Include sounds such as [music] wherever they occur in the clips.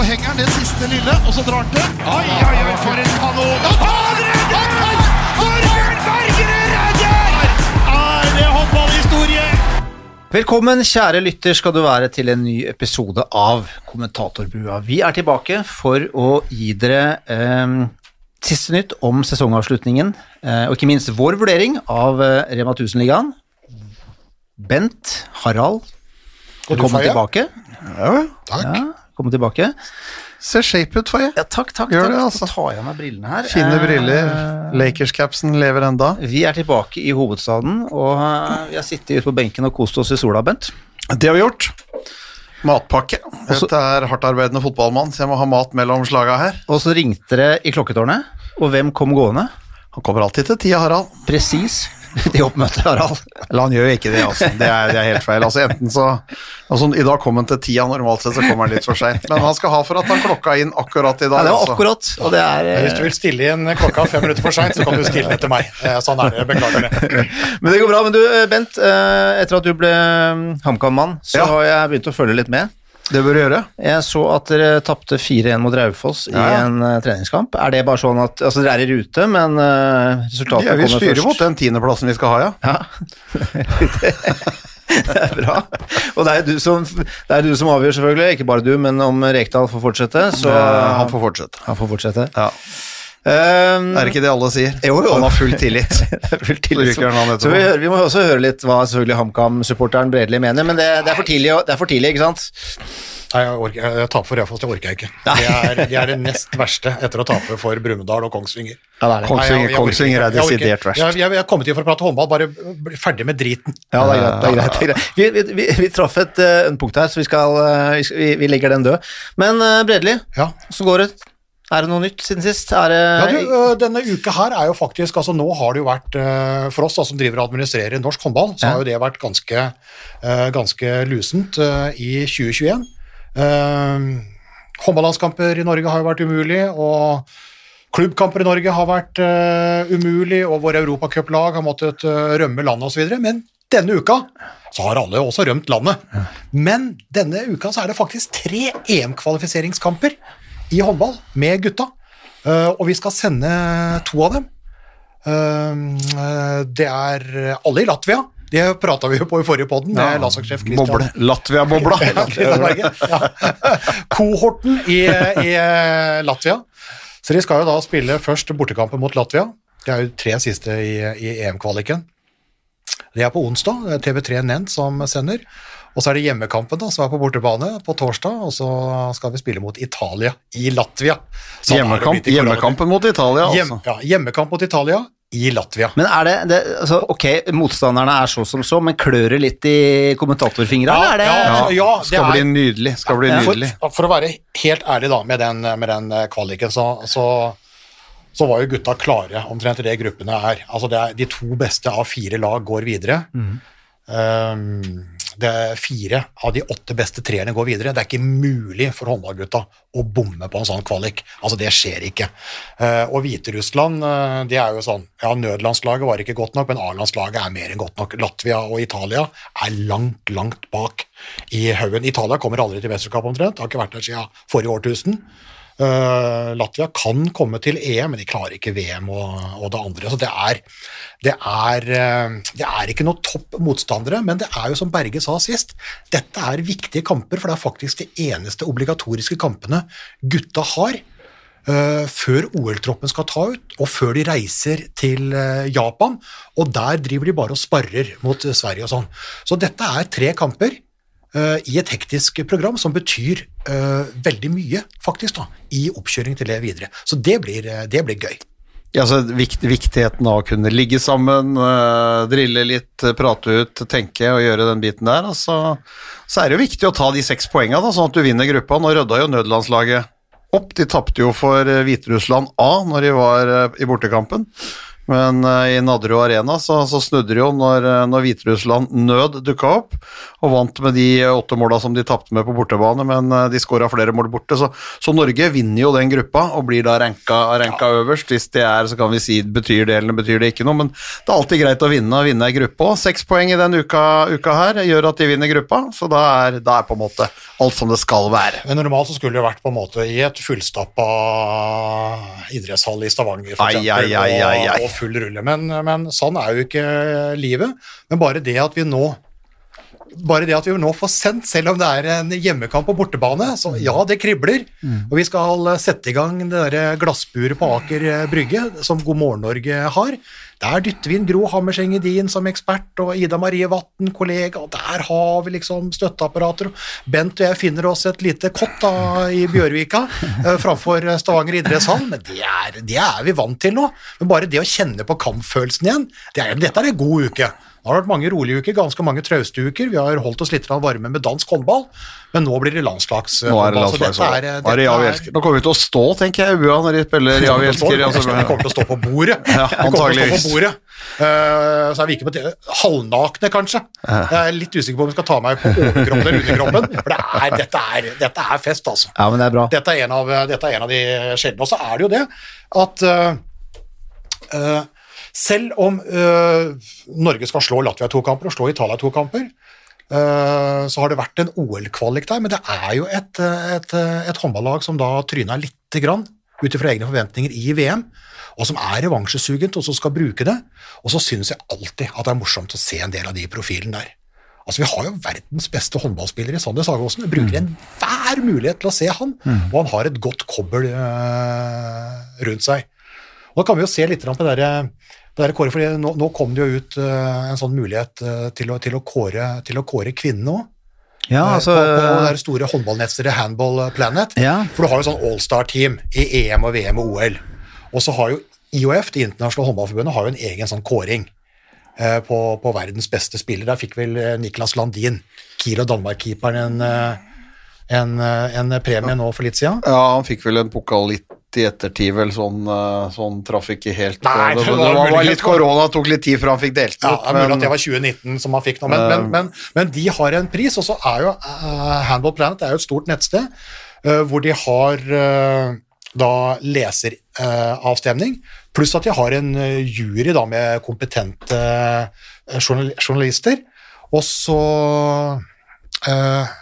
så henger han det siste lille, og så drar han til. Oi, oi, oi, for en kanon! Han redder! Torbjørn Bergerud redder! Er det håndballhistorie? Velkommen, kjære lytter, skal du være til en ny episode av Kommentatorbua. Vi er tilbake for å gi dere eh, siste nytt om sesongavslutningen, eh, og ikke minst vår vurdering av eh, Rema 1000-ligaen. Bent, Harald, velkommen tilbake. Ja, takk. Ja, velkommen tilbake. Ser shape ut, Faye. Ja, takk, takk. Gjør takk. det, altså. Så tar jeg av meg brillene her. Fine Eh, briller. Lakers-capsen lever enda. Vi er tilbake i hovedstaden, og eh, vi har sittet ute på benken og kost oss i sola, Bent. Det har vi gjort. Matpakke. Dette er hardtarbeidende fotballmann, så jeg må ha mat mellom slaga her. Og så ringte det i klokketårnet, og hvem kom gående? Han kommer alltid til tida, Harald. Presis [laughs] til oppmøter Harald. Eller han gjør jo ikke det, altså. Det er, det er helt feil. Altså, enten så altså, I dag kom han til tida, normalt sett så kommer han litt for seint. Men han skal ha for at han klokka inn akkurat i dag. Ja, det var altså. akkurat, og det er Hvis du vil stille inn klokka fem minutter for seint, så kan du stille den etter meg. Eh, Sånn er det. Beklager det. [laughs] Men det går bra. Men du, Bent, eh, etter at du ble mm, HamKam-mann, så Ja. har jeg begynt å følge litt med. Det bør du gjøre. Jeg så at dere tapte 4-1 mot Raufoss Ja, i en uh, treningskamp. Er det bare sånn at Altså, dere er i rute, men uh, kommer Ja, vi styrer mot den tiendeplassen vi skal ha, ja. [laughs] Ja. det er bra. Og det er du som, det er du som avgjør, selvfølgelig. Ikke bare du, men om Rekdal får fortsette, så han får fortsette. han får fortsette. Ja. Um, Er det ikke det alle sier? Jo, jo. Han har full tillit. [laughs] det er tillit. Så. Så vi, hører, vi må også høre litt hva selvfølgelig HamKam-supporteren Bredli mener, men det, det, er for tidlig, det er for tidlig, ikke sant? Nei, jeg, orker, jeg taper for Raufoss, det orker jeg ikke. De er, de er det nest verste etter å tape for Brumunddal og Kongsvinger. Ja, det er det. Kongsvinger- Nei, jeg- jeg Kongsvinger er desidert verst. Jeg, jeg, jeg kommet hit for å prate håndball, bare bli ferdig med driten. Ja, det er greit. Det er greit, det er greit. Vi, vi, vi, vi traff et uh, punkt her, så vi, skal, uh, vi, vi, vi legger den død. Men uh, Bredli, Ja. så går det? Er det noe nytt siden sist? Det Ja, du, denne uka her er jo faktisk altså Nå har det jo vært For oss da, som driver og administrerer norsk håndball, så Ja. har jo det vært ganske, ganske lusent i 2021. Uh, håndballandskamper i Norge har jo vært umulig, og klubbkamper i Norge har vært umulig, og våre europacuplag har måttet rømme landet osv. Men denne uka så har alle også rømt landet. Men denne uka så er det faktisk tre EM-kvalifiseringskamper i håndball med gutta. Eh, og vi skal sende to av dem. Eh, det er alle i Latvia. Det prata vi jo på i forrige podden med landslagssjef. Latvia-bobla. [laughs] Ja. Ja. [laughs] Kohorten i, i eh, Latvia. Så de skal jo da spille først bortekampen mot Latvia. Det er jo tre siste i, i EM-kvaliken. Det er på onsdag. Det er TV3 Nent som sender. Og så er det hjemmekampen da, som er på bortebane på torsdag, og så skal vi spille mot Italia i Latvia. Sånn Hjemmekamp, hjemmekampen mot Italia, Hjem, altså. ja, hjemmekamp mot Italia i Latvia. Men er det, det altså, Ok, motstanderne er så som så, men klør det litt i kommentatorfingra? Ja, er det ja, ja, det Skal er- bli nydelig. Skal bli nydelig. For, for å være helt ærlig da, med den, med den eh, kvaliken, så, så, så var jo gutta klare omtrent i det gruppene er. Altså det er de to beste av fire lag går videre. Um, det fire av de åtte beste treerne går videre. Det er ikke mulig for håndballgutta å bomme på en sånn kvalik. Altså, det skjer ikke. Eh, og Hviterussland, de det er jo sånn Ja, nødlandslaget var ikke godt nok, men A-landslaget er mer enn godt nok. Latvia og Italia er langt, langt bak i haugen. Italia kommer aldri til mesterskap omtrent, har ikke vært der siden forrige årtusen. Eh, Latvia kan komme til EM, men de klarer ikke VM og, og det andre. Så det er, det, er, uh, det er ikke noe topp motstandere, men det er jo som Berge sa sist, dette er viktige kamper, for det er faktisk de eneste obligatoriske kampene gutta har. Uh, før OL-troppen skal ta ut, og før de reiser til uh, Japan. Og der driver de bare og sparrer mot Sverige og sånn. Så dette er tre kamper i et hektisk program som betyr eh, veldig mye, faktisk, da, i oppkjøring til det videre. Så det blir, eh, det blir gøy. Ja, så vikt, viktigheten av å kunne ligge sammen, øh, drille litt, prate ut, tenke og gjøre den biten der. Altså, så er det jo viktig å ta de seks poengene, da, sånn at du vinner gruppa. Nå rydda jo nødlandslaget opp. De tapte jo for Hviterussland A når de var øh, i bortekampen. Men eh, i Nadderud Arena så, så snudde det jo når, eh, når Hviterussland nød dukka opp, og vant med de åtte måla som de tapte med på bortebane, men eh, de skåra flere mål borte. Så, så Norge vinner jo den gruppa og blir da ranka, ranka øverst. Hvis det er, så kan vi si betyr det eller betyr det ikke noe, men det er alltid greit å vinne og vinne ei gruppe òg. Seks poeng i den uka, uka her gjør at de vinner gruppa, så da er, da er på en måte alt som det skal være. Men normalt så skulle det vært på en måte i et fullstappa idrettshall i Stavanger for eksempel, ai, ai, ai. Og, og full rulle. Men, men sånn er jo ikke livet. Men bare det at vi nå bare det at vi nå får sendt, selv om det er en hjemmekamp på bortebane, så ja, det kribler. Og vi skal sette i gang det der glassburet på Aker Brygge, som God morgen Norge har. Der dytter vi inn Gro Hammerseng Edin som ekspert, og Ida Marie Vatn, kollega, og der har vi liksom støtteapparater. Bent og jeg finner oss et lite kott da, i Bjørvika eh, framfor Stavanger idrettshall, men det er, det er vi vant til nå. Men bare det å kjenne på kampfølelsen igjen, det er, dette er en god uke. Det har det vært mange rolige uker, ganske mange trauste uker. Vi har holdt oss litt varme med dansk håndball, men nå blir det landslags Nå er det håndball, så dette er- landslagshold. dette er- Nå kommer vi til å stå, tenker jeg, i når de spiller [laughs] elsker. Vi altså, kommer til å stå på bordet. [laughs] Ja, vi antageligvis. på bordet. Uh, så er vi ikke på te- halvnakne, kanskje. Jeg er litt usikker på om vi skal ta meg på overkroppen eller underkroppen. For det er, dette, er, dette er fest, altså. Ja, men det er bra. Dette er en av, dette er en av de sjeldne. Og så er det jo det at uh, eh, selv om øh, Norge skal slå Latvia to kamper og slå Italia to kamper, øh, så har det vært en OL-kvalik der, men det er jo et, eh, et, eh, et håndballag som da tryna lite grann ut ifra egne forventninger i VM, og som er revansjesugent og som skal bruke det. Og så syns jeg alltid at det er morsomt å se en del av de profilene der. Altså, Vi har jo verdens beste håndballspiller i Sander Sagåsen. Vi bruker enhver mulighet til å se han, og han har et godt kobbel øh, rundt seg. Da kan vi jo se litt på det der, det der kåre, for nå, nå kom det jo ut eh, en sånn mulighet eh, til, å, til, å kåre, til å kåre kvinnene òg. Ja, altså på, på det store håndballnettstedet Handball Planet. Ja. For du har jo sånn All-Star-team i EM og VM og OL. Og så har jo IOF, Det internasjonale håndballforbundet, har jo en egen sånn kåring eh, på, på verdens beste spiller. Der fikk vel eh, Niklas Landin, Kiel og Danmark-keeperen, en, eh, en, eh, en premie nå for litt siden. Ja, han fikk vel en pokal litt i ettertid, vel sånn, eh, sånn traff ikke helt Nei, det, det det, var var, litt korona, tok litt tid før han fikk delt Ja, ut. det er mulig at det var 2019 som han fikk nå, men, men, men, men de har en pris, og så er jo uh, Handball Planet er jo et stort nettsted uh, hvor de har uh, da leseravstemning, pluss at de har en eh, jury da med kompetente eh, journal journalister, og så eh,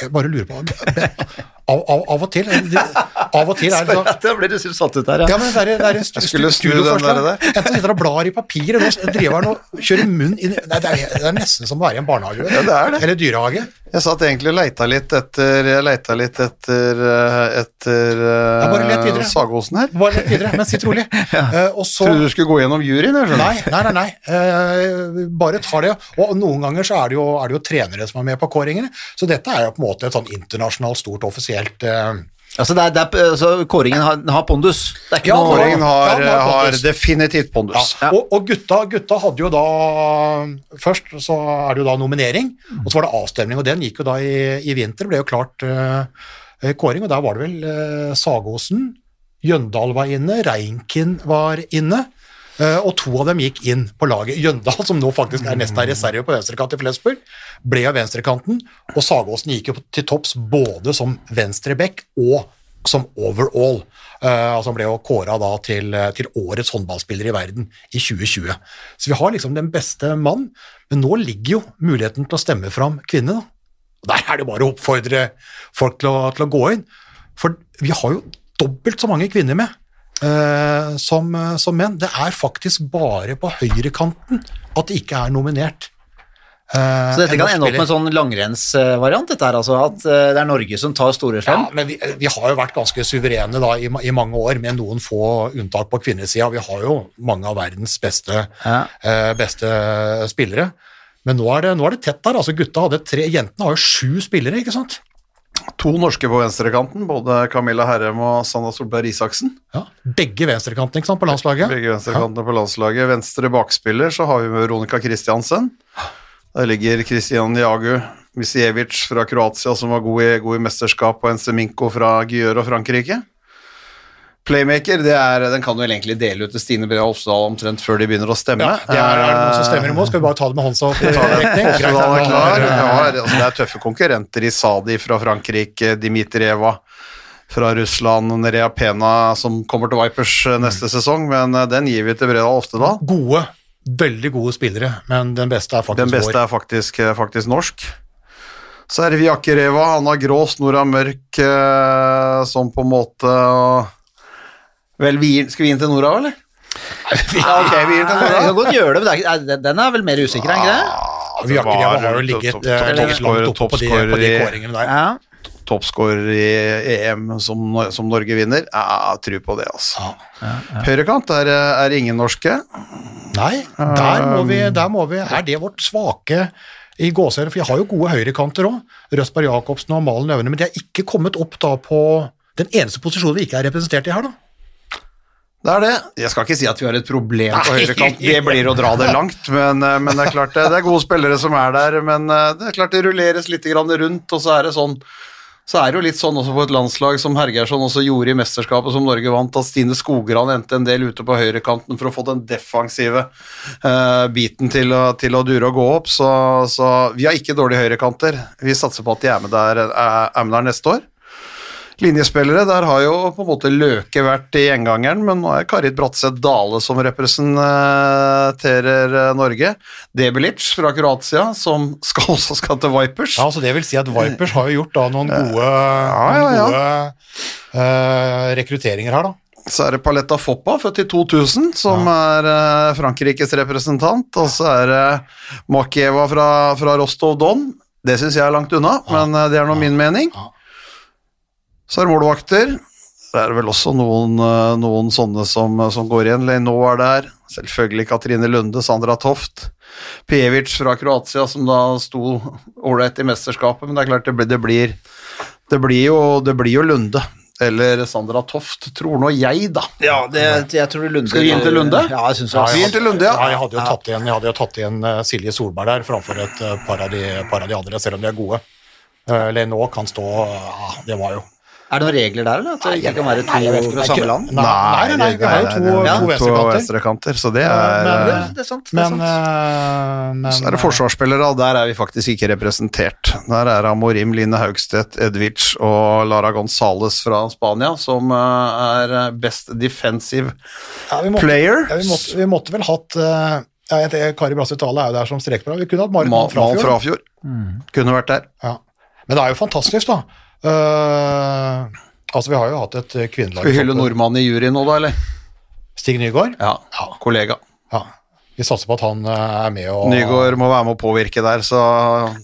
jeg bare lurer på [laughs] Av, av, av og til de, Av og til er det sånn ble du satt ut der, ja, men det er, det er en stu, Jeg studioforslag. Enten sitter og blar i papiret, eller driver han og kjører munn inn Nei, det er, det er nesten som å være i en barnehage. Ja, det er det. Eller dyrehage. Jeg satt egentlig og leita litt etter Jeg leita litt etter eh, etter Ja, bare let uh, videre. Sagosen her. Bare litt videre, men sitt rolig. [laughs] Eh, og så Trodde du skulle gå gjennom juryen, jeg skjønner. Nei, nei, nei. nei. Uh, bare ta det. Og noen ganger så er det, jo, er det jo trenere som er med på kåringene, så dette er jo på en måte et sånn internasjonalt, stort, offisielt eh, Altså, det er, det er, altså Kåringen har, har pondus. Det er ikke Ja, noe Kåringen har, Ja, har definitivt pondus. definitivt Ja, pondus. og, og gutta, gutta hadde jo da Først så er det jo da nominering, og så var det avstemning, og den gikk jo da i, i vinter. ble jo klart uh, kåring, og der var det vel uh, Sagåsen, Jøndal var inne, Reinkin var inne. Eh, og to av dem gikk inn på laget. Jøndal, som nå faktisk er nesten er reserve på venstrekant i Flesburg, ble av venstrekanten, og Sagåsen gikk jo til topps både som venstreback og som overall. Uh, altså ble jo kåra til, til årets håndballspiller i verden i 2020. Så vi har liksom den beste mann, men nå ligger jo muligheten til å stemme fram kvinner. da. Og Der er det bare å oppfordre folk til å, til å gå inn, for vi har jo dobbelt så mange kvinner med eh, som, som menn. Det er faktisk bare på høyrekanten at det ikke er nominert. eh, Så dette kan ende opp med en sånn langrennsvariant, dette her, altså. At eh, det er Norge som tar store Ja, men vi, vi har jo vært ganske suverene da, i, i mange år, med noen få unntak på kvinnesida. Vi har jo mange av verdens beste, Ja. eh, beste spillere. Men nå er, det, nå er det tett der. altså Gutta hadde tre, Jentene har jo sju spillere, ikke sant? To norske på venstrekanten, både Camilla Herrem og Sanna Solberg Isaksen. Ja, Begge venstrekantene ikke sant, på landslaget. Begge venstrekantene på landslaget. Venstre bakspiller så har vi Veronica Christiansen. Der ligger Kristian Jagu Visievic fra Kroatia, som var god i, god i mesterskap, og Enseminko fra Gyør og Frankrike. Playmaker, det er, den kan du vel egentlig dele ut til Stine Brea Hofsdal omtrent før de begynner å stemme. Ja, det er, er det noen som stemmer imot? Skal vi bare ta det med håndsopp? Det. [laughs] Altså, det er tøffe konkurrenter i Sadi fra Frankrike, Dimitrieva fra Russland, Nerea Pena som kommer til Vipers eh, neste sesong, men eh, den gir vi til Brea Oftedal. Gode, veldig gode spillere, men den beste er faktisk vår. Den beste er faktisk, eh, faktisk norsk. Så er det Viakereva, Anna Grås, Nora Mørk, som på en måte Vel, vi gir, skal vi inn til Nora, eller? Ja, ok, vi gir den til Vi kan godt gjøre det, men det er, ikke- den er vel mer usikker, er den ikke det? Vi har, har jo ligget topp- eh, ligget langt oppe på de, på de i- kåringene der. Ja. Toppskårer i EM som, som Norge vinner. Ja, tror på det, altså. Høyrekant er, er ingen norske. Nei, der må, vi, der må vi Er det vårt svake i gåseøyne? For jeg har jo gode høyrekanter òg. Røsberg Jacobsen og Malen Øvne, men de er ikke kommet opp da på den eneste posisjonen vi ikke er representert i her, da. Det er det. Jeg skal ikke si at vi har et problem på høyrekant, det blir å dra det langt, men, eh, men det er klart det, det er gode spillere som er der, men eh, det er klart det rulleres litt rundt, og så er det sånn så er det jo litt sånn også på et landslag som Hergersson også gjorde i mesterskapet som Norge vant, at Stine Skogran endte en del ute på høyrekanten for å få den defensive uh, biten til å, til å dure og gå opp. Så, så vi har ikke dårlige høyrekanter. Vi satser på at de er med der, er, er med der neste år. Linjespillere, der har jo på en måte Løke vært i gjengangeren, men nå er Karit Bratseth Dale som representerer eh, Norge. Debilic fra Kroatia, som skal, [laughs] også skal til Vipers. Ja, så Det vil si at Vipers har jo gjort da noen gode, ja, ja, ja. gode uh, rekrutteringer her, da. Så er det Paletta Foppa, født i 2000, som er eh, Frankrikes representant. Og så er det Makieva fra, fra Rostov Don. Det syns jeg er langt unna, men eh, det er nå min mening. Ja. Så er det målvakter. Det er vel også noen, eh, noen sånne som, som går igjen. Leno er der. Selvfølgelig Katrine Lunde, Sandra Toft. Pjevic fra Kroatia, som da sto ålreit i mesterskapet, men det er klart det blir, det blir, det blir, jo, det blir jo Lunde. Eller Sandra Toft, tror nå jeg, da. Ja, det, jeg tror Lunde Skal vi inn til Lunde? Ja, jeg syns Ja, jeg. Til Lunde, ja. Ja, jeg hadde jo tatt igjen, jeg hadde jo tatt igjen eh, Silje Solberg der framfor et eh, par av, de, par av de andre, selv om de er gode. Uh, kan stå ja, Det var jo Er det noen regler der, eller? At det ikke kan være to fra samme land? Nei, nei, nei, vi har jo to, Ja. to to venstrekanter. så det er men- Det, eh, er sant. Det er Men, eh, men Så er det forsvarsspillere, og der er vi faktisk ikke representert. Der er Amorim, Line Haugstedt, Edvic og Lara Gonzales fra Spania som eh, er best defensive ja, vi måtte, player. ja, vi, måtte, vi måtte vel hatt eh, ja, jeg Kari Brasse Tale er jo der som strekbra. Vi kunne hatt Marit Mann Mal Frafjord. Mm. Kunne vært der. Ja. Men det er jo fantastisk, da. Eh, altså, vi har jo hatt et kvinnelag Skal vi hylle nordmannen i juryen nå, da, eller? Stig Nygaard. Ja, kollega. Ja. Vi satser på at han eh, er med og Nygaard må være med å påvirke der, så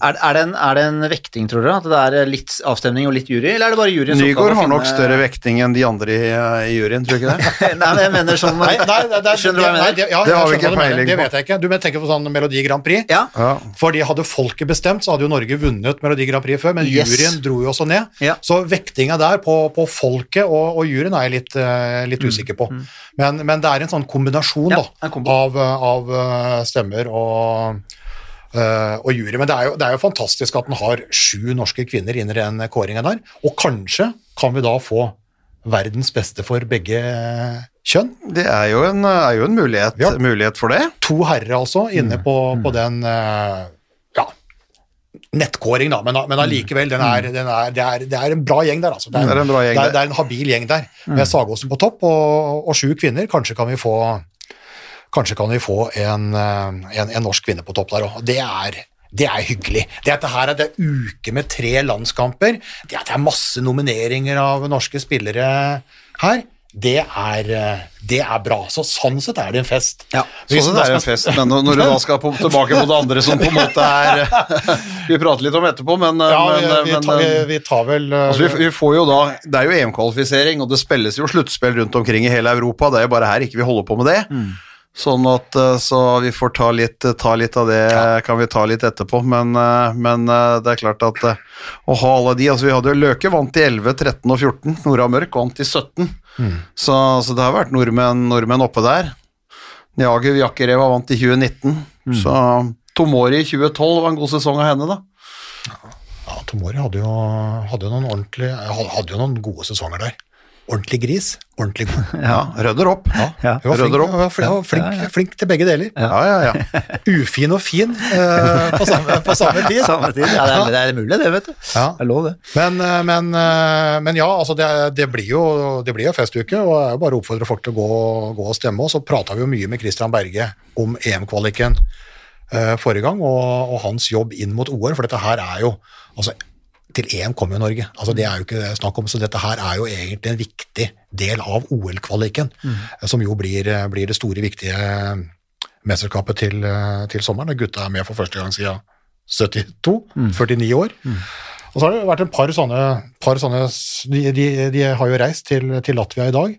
Er, er, det en, er det en vekting, tror dere? At det er litt avstemning og litt jury? Eller er det bare juryen som Nygaard har nok finne- større vekting enn de andre i, i juryen, tror du ikke det? [laughs] Nei, men jeg mener sånn Nei, nei, det, det, Skjønner du hva jeg nei, det, ja, Det har vi ikke peiling på. Det vet jeg ikke. Du mener, tenker på sånn Melodi Grand Prix. Ja. Ja. Fordi hadde folket bestemt, så hadde jo Norge vunnet Melodi Grand Prix før, men Yes. juryen dro jo også ned. Ja. Så vektinga der på, på folket og, og juryen er jeg litt, eh, litt usikker på. Men, men det er en sånn kombinasjon Mm. Ja, da, en kombinasjon. av, eh, av eh, stemmer og, eh, og jury. Men det er, jo, det er jo fantastisk at den har sju norske kvinner inn i den kåringa der. Og kanskje kan vi da få verdens beste for begge kjønn. Det er jo en, er jo en mulighet, Ja. mulighet for det. to herrer altså inne Mm. på, på den eh, ja, nettkåring, da, men, men allikevel, den er, den er, det, er, det er en bra gjeng der. altså. Det er en det er, det er en habil gjeng der, med Sagåsen på topp og, og sju kvinner. Kanskje kan vi få, kanskje kan vi få en, eh, en, en norsk kvinne på topp der òg. Det er det er hyggelig. Det at det her er det er uke med tre landskamper, det at det er masse nomineringer av norske spillere her, det er, eh, det er bra. Så sånn sett er det en fest. Ja. Sånn sett er det en fest, men når du da skal på, tilbake på det andre som på en måte er [laughs] Vi prater litt om etterpå, men, Ja, vi, men, vi, men tar, vi, vi tar vel altså, vi, vi får jo da Det er jo EM-kvalifisering, og det spilles jo sluttspill rundt omkring i hele Europa. Det er jo bare her ikke vi holder på med det. Sånn at eh, Så vi får ta litt, ta litt av det, kan vi ta litt etterpå. Men, eh, men eh, det er klart at eh, å ha alle de altså Vi hadde jo Løke vant i 11, 13 og 14. Nora Mørk vant i 17. Så, så det har vært nordmenn, nordmenn oppe der. Njager Jakkereva vant i 2019. Så Tomori i 2012 var en god sesong av henne, da. Ja, Tomori hadde jo, hadde noen hadde jo noen gode sesonger der. Ordentlig gris, ordentlig [laughs] god. Ja, rødder opp. Ja. Hun var flink, opp. hun var flink, hun var flink, flink til begge deler. Ja, ja, ja. [laughs] Ufin og fin uh, på, samme, på samme [laughs] tid. Samme tid. Ja, det er, det er mulig, det, vet du. Ja. Er lov, det. Men, eh, men, eh, men ja, altså det, det, blir jo, det blir jo festuke, og jeg er bare å oppfordre folk til å gå, gå og stemme. Og så prata vi jo mye med Christian Berge om EM-kvaliken forrige gang, og, og hans jobb inn mot OL, for dette her er jo altså, Til EM kommer jo Norge, altså det er jo ikke snakk om, så dette her er jo egentlig en viktig del av OL-kvaliken, mm. som jo blir, eh, blir det store, viktige mesterskapet til, eh, til sommeren. Gutta er med for første gang siden 72, 49 år. Og så har det vært en par sånne, par sånne de, de, de har jo reist til, til Latvia i dag.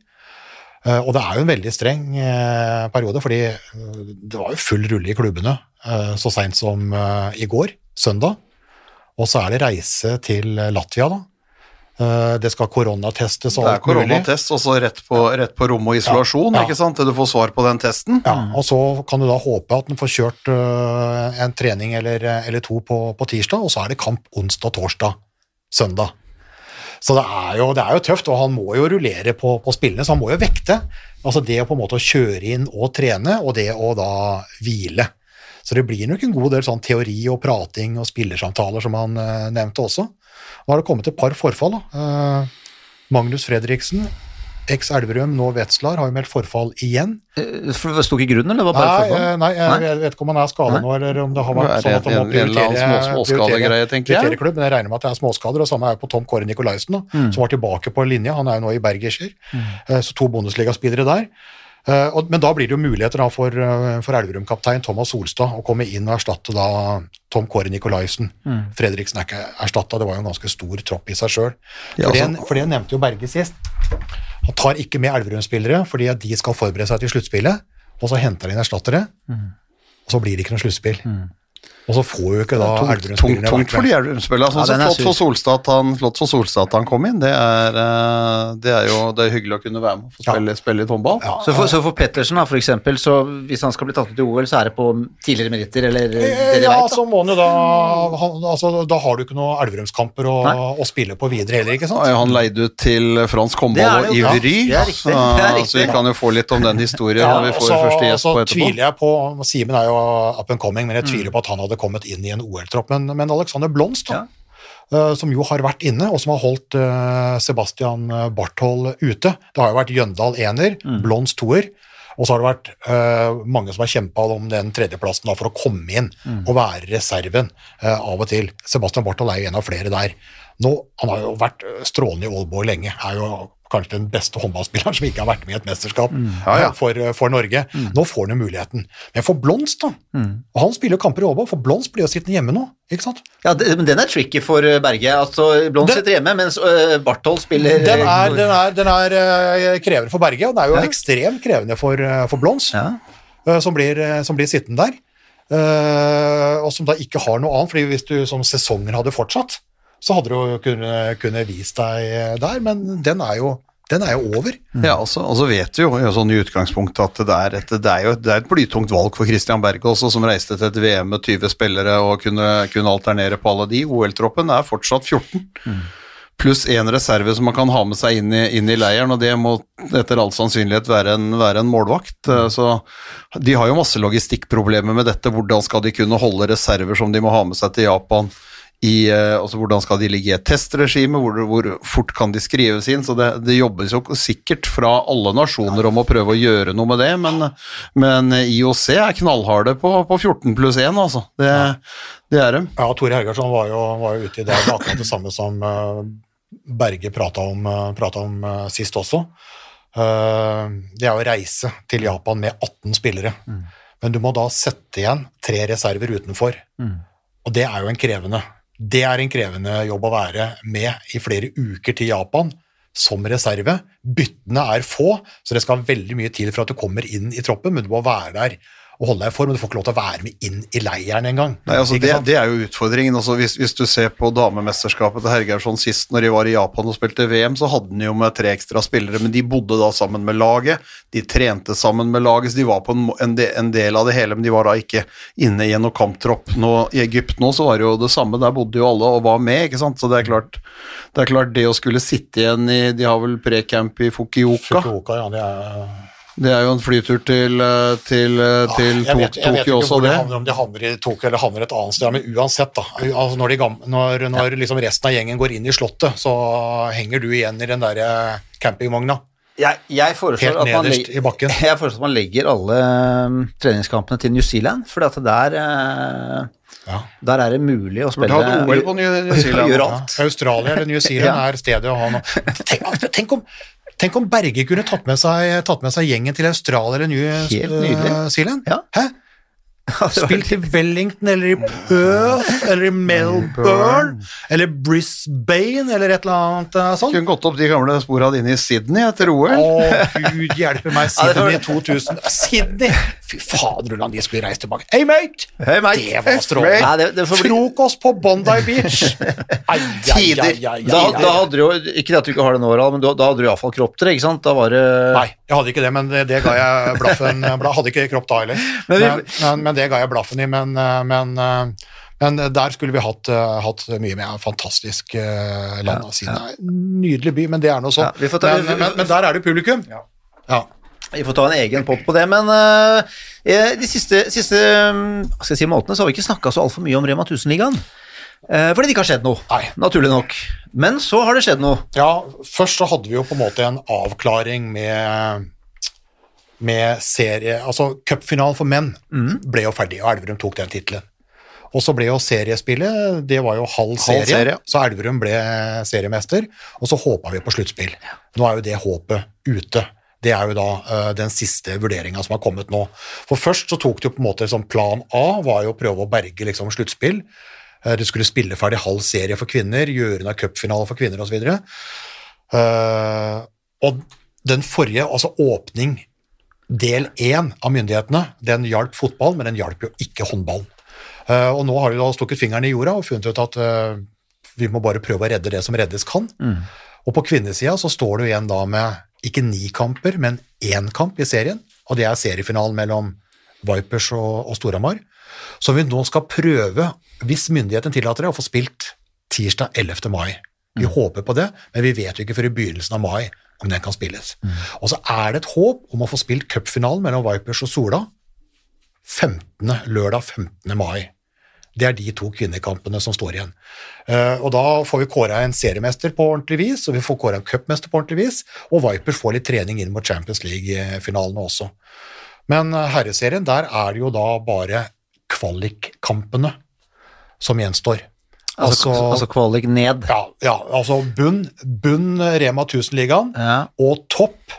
Eh, og det er jo en veldig streng eh, periode, fordi eh, det var jo full rulle i klubbene eh, så seint som eh, i går, søndag. Og så er det reise til Latvia, da. Eh, det skal koronatestes og Det er alt mulig. koronatest, og så rett på, rett på rom og isolasjon, Ja. ikke sant, til du får svar på den testen. Ja, og så kan du da håpe at den får kjørt øh, en trening eller, eller to på, på tirsdag, og så er det kamp onsdag, torsdag, søndag. Så det er, jo, det er jo tøft, og han må jo rullere på, på spillene, så han må jo vekte. Altså det å på en måte kjøre inn og trene, og det å da hvile. Så det blir nok en god del sånn teori og prating og spillersamtaler, som han uh, nevnte også. Nå har det kommet et par forfall. Eh, Magnus Fredriksen, eks Elverum, nå Wetzlar, har jo meldt forfall igjen. Eh, For det sto ikke grunnen, eller? Det var bare Nei, forfall? nei, jeg Nei? vet ikke om han er skada nå, eller om det har vært det sånn at han må prioritere, små- jeg? prioritere klubb, men jeg regner med at det er småskader, og samme er jo på Tom Kåre Nikolaisen, Mm. som var tilbake på linja, han er jo nå i Bergischer, Eh, så to Bundesliga-spillere der. Eh, men da blir det jo muligheter da for, eh, for Elverum-kaptein Thomas Solstad å komme inn og erstatte da Tom Kåre Nikolaisen. Mm. Fredriksen er ikke erstatta, det var jo en ganske stor tropp i seg sjøl. Ja, For, altså- det- for det nevnte jo Berge sist. Han tar ikke med Elverum-spillere fordi at de skal forberede seg til sluttspillet, og så henter han inn erstattere, og så blir det ikke noe sluttspill. Og så får jo ikke da Tungt, tungt, Elverum-spillerne tungt for de Elverum-spillerne. Altså, er flott, for. Solstad at han, flott for Solstad at han kom inn. Det er, eh, det er jo det er hyggelig å kunne være med og få Ja. spille, spille litt håndball. Ja, Så for, så for Pettersen, da, for eksempel, så hvis han skal bli tatt ut i OL, så er det på tidligere meritter, eller det de Ja, vet, så må han jo da han, altså, Da har du ikke noen Elverumskamper å, å spille på videre heller, ikke sant? Ja, Han leide ut til fransk håndball og jo, ja. ivry, Det er riktig, så, det er riktig. så vi kan jo få litt om den historien Ja, når vi får så- første gjest på etterpå. tviler jeg på Simen er jo up and coming, men jeg tviler på at han hadde kommet inn i en OL-tropp. Men, men Alexander Blomst, da, eh, som jo har vært inne, og som har holdt eh, Sebastian Barthold ute Det har jo vært Jøndal ener, Blomst toer. Og så har det vært uh, mange som har kjempa om den tredjeplassen da, for å komme inn og være reserven uh, av og til. Sebastian Barthold er jo en av flere der. Nå, Han har jo vært eh, strålende i Aalborg lenge. er jo kanskje den beste håndballspilleren som ikke har vært med i et mesterskap Ja, ja. eh, For, for Norge. Nå får han jo muligheten. Men for Blomst, da Og han spiller jo kamper i Åbo, for Blomst blir jo sittende hjemme nå. ikke sant? Ja, det, men den er tricky for eh, Berge. Altså, Den- sitter hjemme, mens uh, Barthold spiller Den er, den er, den er uh, krevende for Berge, og den er jo Ja. ekstremt krevende for, uh, for Blons, Ja. eh, som, blir, som blir sittende der. og som da ikke har noe annet, fordi hvis du som sesongen hadde fortsatt, så hadde du jo kunne, kunne vist deg eh, der, men den er jo, den er jo over. Ja, og så og så vet vi jo sånn i utgangspunktet at det er, et, det er jo det er et blytungt valg for Christian Berge også, som reiste til et VM med 20 spillere og kunne, kunne alternere på alle de. OL-troppen er fortsatt 14. Pluss én reserve som man kan ha med seg inn i, inn i leiren, og det må etter all sannsynlighet være en, være en målvakt. Eh, Så de har jo masse logistikkproblemer med dette. Hvordan skal de kunne holde reserver som de må ha med seg til Japan? I, eh, altså hvordan skal de ligge i et testregime, hvor, hvor fort kan de skrives inn? Så det, det jobbes jo sikkert fra alle nasjoner om å prøve å gjøre noe med det, men, men IOC er knallharde på, på 14 pluss 1, altså. Det, det er de. Ja, Tore Hergarsson var var jo ute i det akkurat det samme som eh, Berge prata om, pratet om eh, sist også. Eh, det er å reise til Japan med 18 spillere. Men du må da sette igjen tre reserver utenfor. Og det er jo en krevende Det er en krevende jobb å være med i flere uker til Japan som reserve. Byttene er få, så det skal veldig mye til for at du kommer inn i troppen, men du må være der. Å holde deg i form, du får ikke lov til å være med inn i leiren engang. Altså det, det er jo utfordringen. Altså hvis, hvis du ser på damemesterskapet til Hergeirsson sist, når de var i Japan og spilte VM, så hadde de jo med tre ekstra spillere, men de bodde da sammen med laget. De trente sammen med laget, så de var på en, en, del av det hele, men de var da ikke inne i noen kamptropp. Nå, I Egypt nå så var det jo det samme, der bodde jo alle og var med, ikke sant. Så det er klart det, er klart det å skulle sitte igjen i De har vel pre-camp i Fukuoka. Fukuoka, ja, det er Det er jo en flytur til, til, til, eh, til jeg vet, jeg vet Tokyo ikke også, hvor de det. handler om de havner i Tokyo eller havner et annet sted, men uansett, da. Altså når de gam, når, når liksom resten av gjengen går inn i slottet, så henger du igjen i den derre campingvogna. Jeg, jeg, foreslår Helt at man nederst legger, i bakken. [laughs] jeg foreslår at man legger alle treningskampene til New Zealand, for der, eh, Ja. der er det mulig å Burde spille hatt OL på New New [laughs] Zealand. Ja. Australia eller New Zealand [laughs] Ja. er stedet å ha noe tenk, tenk, om, tenk om Berge kunne tatt med, seg, tatt med seg gjengen til Australia eller New eh, Zealand. Ja. Hæ? [laughs] Spilt i Wellington eller i Perth eller i [laughs] Melbourne eller Brisbane eller et eller annet eh, sånt. Kunne gått opp de gamle sporene dine i Sydney etter OL. Å, gud hjelpe meg, [laughs] Sydney 2000. Sydney! Fy fader, hvordan de skulle reise tilbake. Hey, mate! Hey, mate. Det var strålende. Nei, det, det bli Frokost på Bondi Beach! [laughs] Ai, ai, ai, Tider. ai, ai, da, da hadde du jo Ikke at du ikke har det nå, Harald, men da, da hadde du iallfall kropp til det, ikke sant? Da var det Nei, jeg hadde ikke det, men det, det ga jeg blaffen [laughs] bla, Hadde ikke kropp da heller. Men Men, men, men, det ga jeg blaffen i. Men, eh, men, eh, men der skulle vi hatt, eh, hatt mye mer fantastisk land. Ja, Siden det er Nydelig by, men det er noe sånn. Ja, men, men, men der er det publikum. Ja. Vi får ta en egen pott på det, men eh, eh, de siste, siste hva skal jeg si, månedene så har vi ikke snakka så altfor mye om Rema 1000-ligaen. Eh, fordi det ikke har skjedd noe, Nei. naturlig nok. Men så har det skjedd noe. Ja, først så hadde vi jo på en måte en avklaring med med serie, altså Cupfinalen for menn ble jo ferdig, og Elverum tok den tittelen. Og så ble jo seriespillet, det var jo halv serie, serie. så Elverum ble seriemester, og så håpa vi på sluttspill. Nå er jo det håpet ute. Det er jo da uh, den siste vurderinga som har kommet nå. For først så tok det jo på en måte som plan A, var jo å prøve å berge liksom sluttspill. Uh, Det skulle spille ferdig halv serie for kvinner, gjøre unna cupfinale for kvinner osv. Uh, og den forrige, altså åpning del én av myndighetene, den hjalp fotball, men den hjalp jo ikke håndballen. Uh, og nå har de da stukket fingeren i jorda og funnet ut at uh, vi må bare prøve å redde det som reddes kan. Og på kvinnesida så står du igjen da med ikke ni kamper, men én kamp i serien, og det er seriefinalen mellom Vipers og, og Storhamar. Så vi nå skal prøve, hvis myndigheten tillater det, å få spilt tirsdag 11. mai. Vi håper på det, men vi vet jo ikke før i begynnelsen av mai om den kan spilles. Og så er det et håp om å få spilt cupfinalen mellom Vipers og Sola 15. lørdag 15. mai. Det er de to kvinnekampene som står igjen. Eh, og Da får vi kåra en seriemester på ordentlig vis, og vi får kåra en cupmester på ordentlig vis, og Viper får litt trening inn mot Champions League-finalene også. Men eh, herreserien, der er det jo da bare kvalikkampene som gjenstår. Altså, altså, kvalik ned. ja, ja, altså bunn, bunn Rema 1000-ligaen Ja, og topp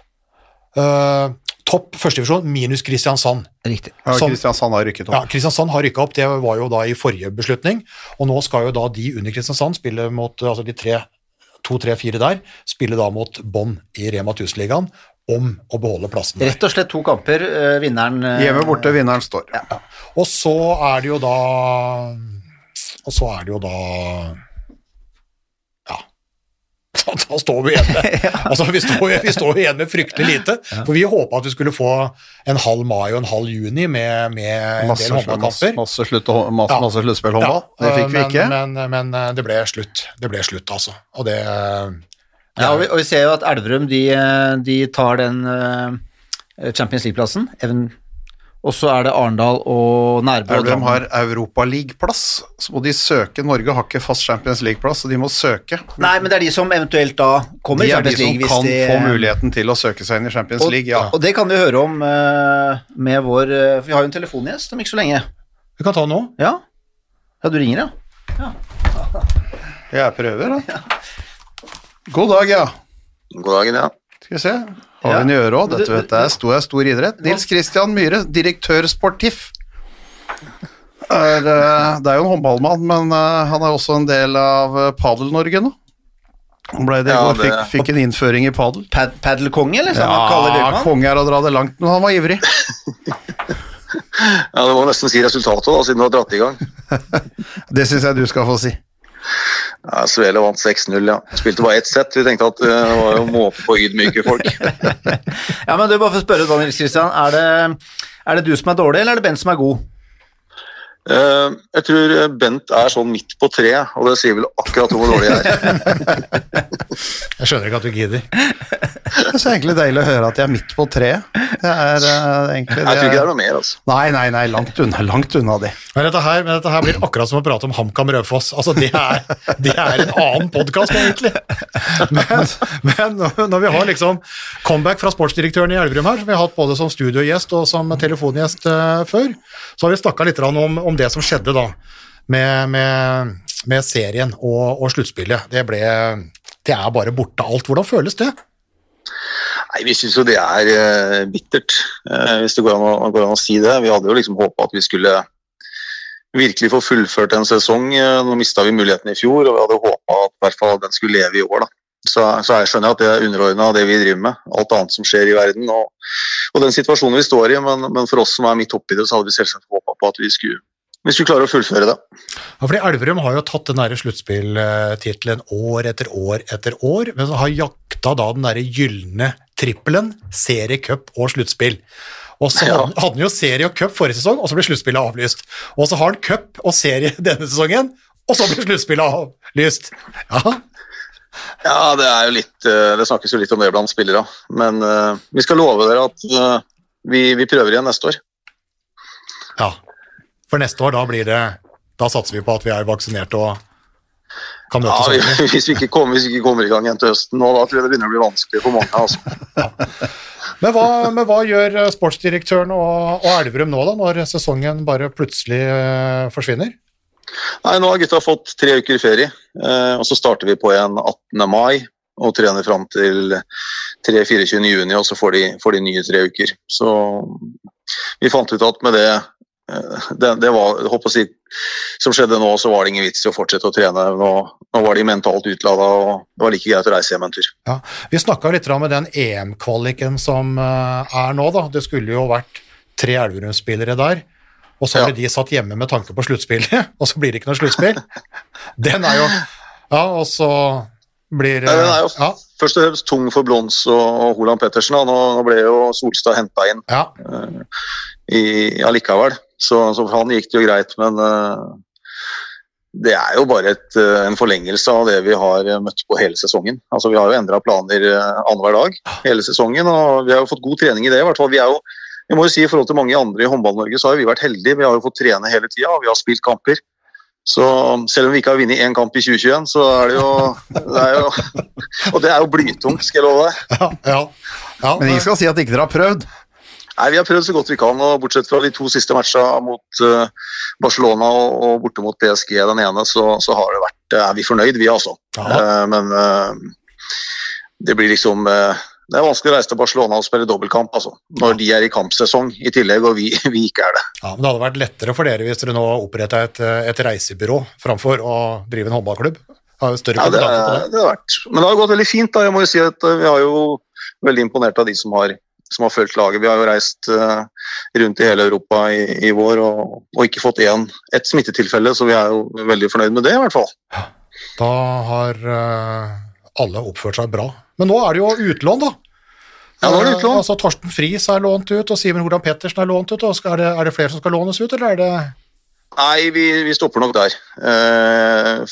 eh, Topp førstedivisjon minus Kristiansand. riktig. Ja, Som- Kristiansand har rykket opp. Ja. Kristiansand har rykka opp, det var jo da i forrige beslutning. Og nå skal jo da de under Kristiansand spille mot altså de tre, to, tre, fire der, spille da mot bånn i Rema 1000-ligaen om å beholde plassen der. Rett og slett to kamper. eh, vinneren eh, Hjemme borte, vinneren står. Og så er det jo da Og så er det jo da Ja. [laughs] Da står vi igjen [laughs] med altså, vi, står, vi står igjen med fryktelig lite. For vi håpa at vi skulle få en halv mai og en halv juni med, med en del masse, håndballkamper. masse, masse, masse sluttspillhåndball. det fikk vi men, ikke. Men, men eh, det ble slutt. Det ble slutt, altså. Og det Ja, og vi, og vi ser jo at Elverum de, eh, de tar den eh, Champions League-plassen. Even- Og så er det Arendal og Nærbø. De Elverum har Europaligaplass, så må de søke. Norge har ikke fast Champions League-plass, så de må søke. Nei, men det er de som eventuelt da kommer i Champions League. De er de som kan de- få muligheten til å søke seg inn i Champions Og, League, ja. og det kan vi høre om eh, med vår eh, for Vi har jo en telefongjest om ikke så lenge. Vi kan ta nå. Ja, ja du ringer, ja. Jeg prøver, da. God dag, ja. God dagen, ja. Skal vi se. Har vi Ja. i øret òg? Dette vet jeg er stor, er stor idrett. Nils Christian Myhre, direktør Sportif. Er, eh, det er jo en håndballmann, men eh, han er også en del av eh, Padel-Norge nå. Han ble det Ja, det- fikk, fikk en innføring i padel. Pad Paddelkonge, eller som kaller Ja, Bjørkman? konge er å dra det langt, men han var ivrig. [laughs] Ja, Det må nesten si resultatet, da, siden du har dratt i gang. [laughs] Det syns jeg du skal få si. Ja, Svele vant 6-0, ja. Spilte bare ett sett. Vi tenkte at eh, det var jo måte på å ydmyke folk. [laughs] Ja, men du, bare for å spørre, Daniel Kristian, er det, er det du som er dårlig, eller er det Bent som er god? Uh, Jeg tror Bent er sånn midt på treet, og det sier vel akkurat hvor dårlig jeg er. [laughs] Jeg skjønner ikke at du gidder. [laughs] Det er så egentlig deilig å høre at jeg er midt på treet. Det er uh, egentlig Jeg tror ikke det er noe mer, altså. Nei, nei, nei, langt unna, langt unna det. Men dette, her, men dette her blir akkurat som å prate om HamKam Raufoss. Altså, det er, det er en annen podkast, egentlig. Men, men når vi har liksom comeback fra sportsdirektøren i Elverum her, som vi har hatt både som studiogjest og som telefongjest uh, før, så har vi snakka litt om, om det som skjedde da med, med, med serien og, og sluttspillet. Det ble Det er bare borte alt. Hvordan føles det? Nei, Vi syns jo det er eh, bittert, eh, hvis det går an, å, går an å si det. Vi hadde jo liksom håpa at vi skulle virkelig få fullført en sesong. Eh, Nå mista vi muligheten i fjor, og vi hadde håpa at hvert fall den skulle leve i år. da. Så, så jeg skjønner at det er underordna det vi driver med, alt annet som skjer i verden. Og, og den situasjonen vi står i, men, men for oss som er midt oppi det, så hadde vi selvsagt håpa på at vi skulle, vi skulle klare å fullføre det. Ja, fordi Elverum har jo tatt den sluttspilltittelen år etter år etter år, men så har jakta da den der gylne trippelen, serie, cup og sluttspill. Og så Ja. hadde han jo serie og cup forrige sesong, og så ble sluttspillet avlyst. Og så har han cup og serie [laughs] denne sesongen, og så blir sluttspillet avlyst. Ja, Ja, det er jo litt eh, Det snakkes jo litt om det blant spillere, men uh, vi skal love dere at uh, vi, vi prøver igjen neste år. ja. For neste år, da blir det Da satser vi på at vi er vaksinert og kan Ja, vi, [laughs] hvis, vi kommer, hvis vi ikke kommer i gang igjen til høsten nå, da tror jeg det begynner å bli vanskelig for mange. altså. [laughs] Men hva, men hva gjør eh, sportsdirektøren og, og Elverum nå, da, når sesongen bare plutselig eh, forsvinner? Nei, Nå har gutta fått tre uker ferie, eh, og så starter vi på igjen 18. mai og trener fram til 3-24. juni, og så får de, får de nye tre uker. Så vi fant ut at med det det, det var, jeg håper si, som skjedde nå, så var det ingen vits i å fortsette å trene. Nå, nå var de mentalt utlada, og det var like greit å reise hjem en tur. Ja, Vi snakka litt om den EM-kvaliken som eh, er nå. da. Det skulle jo vært tre Elverum-spillere der. Og så Ja. de satt hjemme med tanke på sluttspillet, [laughs] og så blir det ikke noe sluttspill. Den er jo Ja, og så blir Nei, den er jo ja, først og fremst tung for Blons og, og Holand Pettersen. Nå, nå ble jo Solstad henta inn ja, i, allikevel. Så, så for han gikk det jo greit, men uh, det er jo bare et, uh, en forlengelse av det vi har eh, møtt på hele sesongen. Altså Vi har jo endra planer uh, annenhver dag hele sesongen, og vi har jo fått god trening i det. i hvert fall. Vi er jo, jeg må jo si I forhold til mange andre i Håndball-Norge så har vi vært heldige. Vi har jo fått trene hele tida, og vi har spilt kamper. Så selv om vi ikke har vunnet én kamp i 2021, så er det jo, det er jo [laughs] Og det er jo blytungt, skal jeg love deg. ja, ja, ja. Men ingen skal si at ikke dere har prøvd. Nei, Vi har prøvd så godt vi kan, og bortsett fra de to siste matchene mot eh, Barcelona og, borte mot PSG, den ene, så, så har det vært, er vi fornøyd, vi altså. Ja. Eh, men eh, det blir liksom eh, Det er vanskelig å reise til Barcelona og spille dobbeltkamp altså, når de er i kampsesong i tillegg, og vi, [laughs] vi ikke er det. ja, men Det hadde vært lettere for dere hvis dere nå oppretta et, et reisebyrå framfor å drive en håndballklubb. Har større Ja, det, det. det har vært. Men det har gått veldig fint. da, jeg må jo si at eh, Vi har jo veldig imponert av de som har, som har fulgt laget. Vi har jo reist eh, rundt i hele Europa i, i vår og, og ikke fått én, ett smittetilfelle, så vi er jo veldig fornøyd med det, i hvert fall. Da har eh, alle oppført seg bra. Men nå er det jo utlån, da. Ja, nå er det utlån. Eh, altså Torsten Friis er lånt ut, og Simen Hordan Pettersen er lånt ut. og skal, er, det, er det flere som skal lånes ut, eller er det Nei, vi, vi stopper nok der. Eh,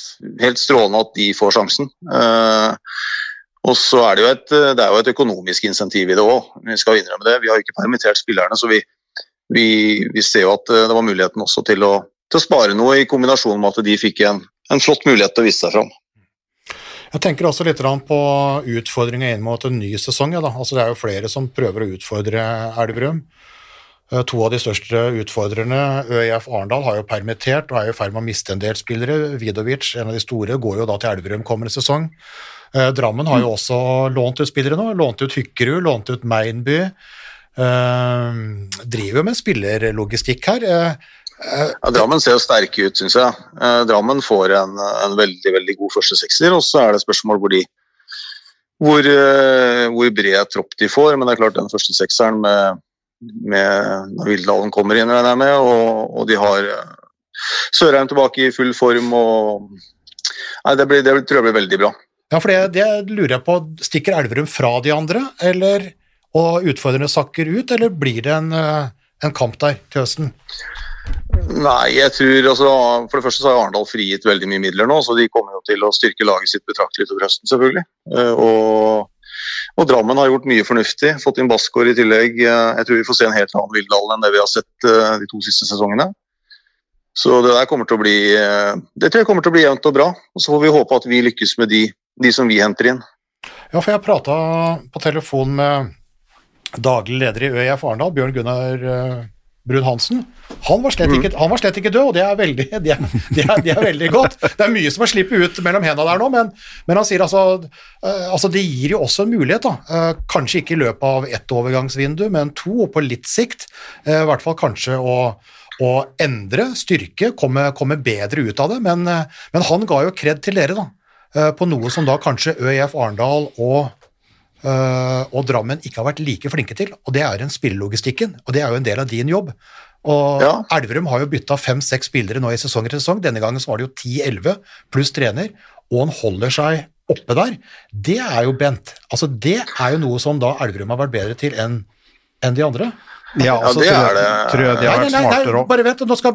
helt strålende at de får sjansen. Eh, og så er det jo et, det er jo et økonomisk insentiv i det òg. Vi skal innrømme det. Vi har ikke permittert spillerne, så vi, vi, vi ser jo at eh, det var muligheten også til å, til å spare noe, i kombinasjon med at de fikk en, en flott mulighet til å vise seg fram. Jeg tenker også litt på utfordringer inn mot en ny sesong. Ja. Altså, det er jo flere som prøver å utfordre Elverum. Eh, To av de største utfordrerne, ØIF Arendal, har jo permittert og er i ferd med å miste en del spillere. Vidovic, en av de store, går jo da til Elverum kommende sesong. Eh, Drammen har jo også lånt ut spillere nå. Lånt ut Hykkerud, lånt ut Meinby. Eh, driver jo med spillerlogistikk her. Eh, Ja, Drammen ser jo sterke ut, syns jeg. Drammen får en, en veldig veldig god første sekser, og så er det spørsmål hvor de hvor, hvor bred tropp de får. Men det er klart den første sekseren med, med når Vildalen kommer inn, regner jeg med. Og, og de har Sørheim tilbake i full form. og Nei, det, blir, det tror jeg blir veldig bra. Ja, for det, det lurer jeg på. Stikker Elverum fra de andre, eller, og utfordrende sakker ut, eller blir det en, eh, en kamp der til høsten? Nei, jeg tror altså, For det første så har Arendal frigitt veldig mye midler nå, så de kommer jo til å styrke laget sitt betraktelig utover høsten, selvfølgelig. Eh, og, og, Drammen har gjort mye fornuftig, fått inn Bassgaard i tillegg. Eh, jeg tror vi får se en helt annen Vildal enn det vi har sett de to siste sesongene. Så det der kommer til å bli Det tror jeg kommer til å bli jevnt og bra. Og så får vi håpe at vi lykkes med de, de som vi henter inn. Ja, for jeg prata på telefon med daglig leder i ØIF Arendal, Bjørn Gunnar Brun-Hansen. Han, ikke, han var slett ikke død, og det er, veldig, [laughs] det, er, det, er, det er, veldig godt. Det er mye som har sluppet ut mellom hendene der nå, men, men han sier altså, uh, altså Det gir jo også en mulighet, da. Uh, kanskje ikke i løpet av ett overgangsvindu, men to, og på litt sikt. I hvert fall kanskje å, å endre, styrke, komme, komme, bedre ut av det. Men, men han ga jo kred til dere, da. På noe som da kanskje ØIF Arendal og Uh, og Drammen ikke har vært like flinke til, og det er den spillelogistikken. Og det er jo en del av din jobb. Og ja. Elverum har jo bytta fem-seks spillere nå i sesong etter sesong. Denne gangen så var det jo 10-11 pluss trener, og han holder seg oppe der. Det er jo Bent. Altså, det er jo noe som da Elverum har vært bedre til enn en de andre. Ja, altså, ja, det er det. Tror jeg de har vært smartere òg. Bare vent, nå skal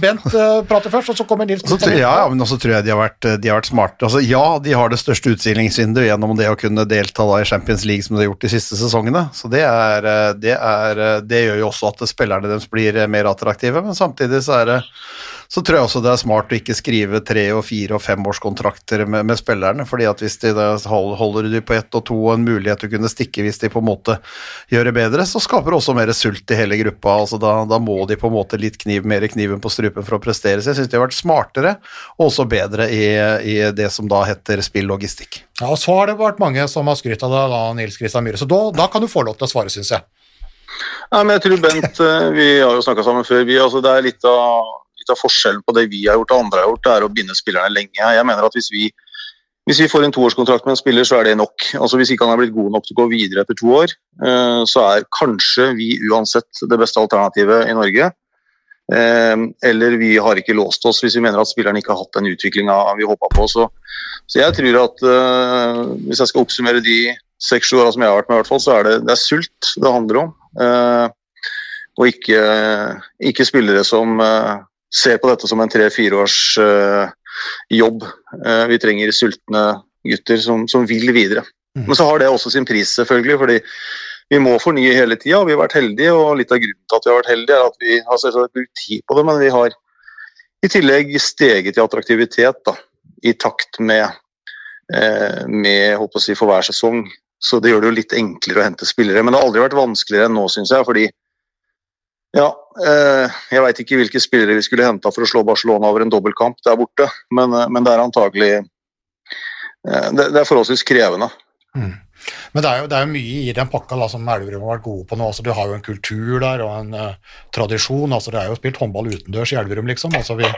Bent uh, prate først, og så kommer Nils. Så, ja, men også tror jeg de har vært, de har vært smarte. Altså, ja, de har det største utstillingsvinduet gjennom det å kunne delta da, i Champions League som de har gjort de siste sesongene. Så det, er, eh, det, er, eh, det gjør jo også at spillerne deres blir mer attraktive, men samtidig så er det så tror jeg også det er smart å ikke skrive tre og fire og femårskontrakter med, med spillerne. fordi at hvis de holder de på ett og to og en mulighet til å kunne stikke hvis de på en måte gjør det bedre, så skaper det også mer sult i hele gruppa. altså Da, da må de på en måte litt kniv, mer kniven på strupen for å prestere. Så jeg syns de har vært smartere og også bedre i, i det som da heter spillogistikk. Ja, og så har det vært mange som har skrytt av deg, da, Nils Kristian Myhre. Så da, da kan du få lov til å svare, syns jeg. Nei, men jeg tror Bent, eh, Vi har jo snakka sammen før. Vi, altså, det er litt av litt av forskjellen på det vi har gjort og andre har gjort, det er å binde spillerne lenge. Jeg mener at hvis vi, hvis vi får en toårskontrakt med en spiller, så er det nok. Altså Hvis ikke han er blitt god nok til å gå videre etter to år, eh, så er kanskje vi uansett det beste alternativet i Norge. Eh, eller vi har ikke låst oss hvis vi mener at spilleren ikke har hatt den utviklinga vi håpa på. Så, så, jeg tror at uh, hvis jeg skal oppsummere de seks-sju åra som jeg har vært med, i hvert fall, så er det, det er sult det handler om. Uh, og ikke, ikke, spillere som uh, ser på dette som en tre-fire års uh, jobb. Uh, vi trenger sultne gutter som, som vil videre. Mm. Men så har det også sin pris, selvfølgelig. fordi vi må fornye hele tida. Vi har vært heldige, og litt av grunnen til at vi har vært heldige, er at vi har selvsagt brukt tid på det, men vi har i tillegg steget i attraktivitet da, i takt med, eh, med håper å si, for hver sesong. Så det gjør det jo litt enklere å hente spillere. Men det har aldri vært vanskeligere enn nå, syns jeg. fordi ja, eh, jeg veit ikke hvilke spillere vi skulle henta for å slå Barcelona over en dobbeltkamp der borte, men, eh, men det er antagelig eh, det, det, er forholdsvis krevende. Mm. Men det er, jo, det er, jo, mye i den pakka da, som Elverum har vært gode på nå. Altså, du har jo en kultur der og en uh, tradisjon. altså Det er jo spilt håndball utendørs i Elverum, liksom. altså Vi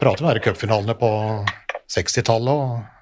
prater om cupfinalene på 60-tallet. og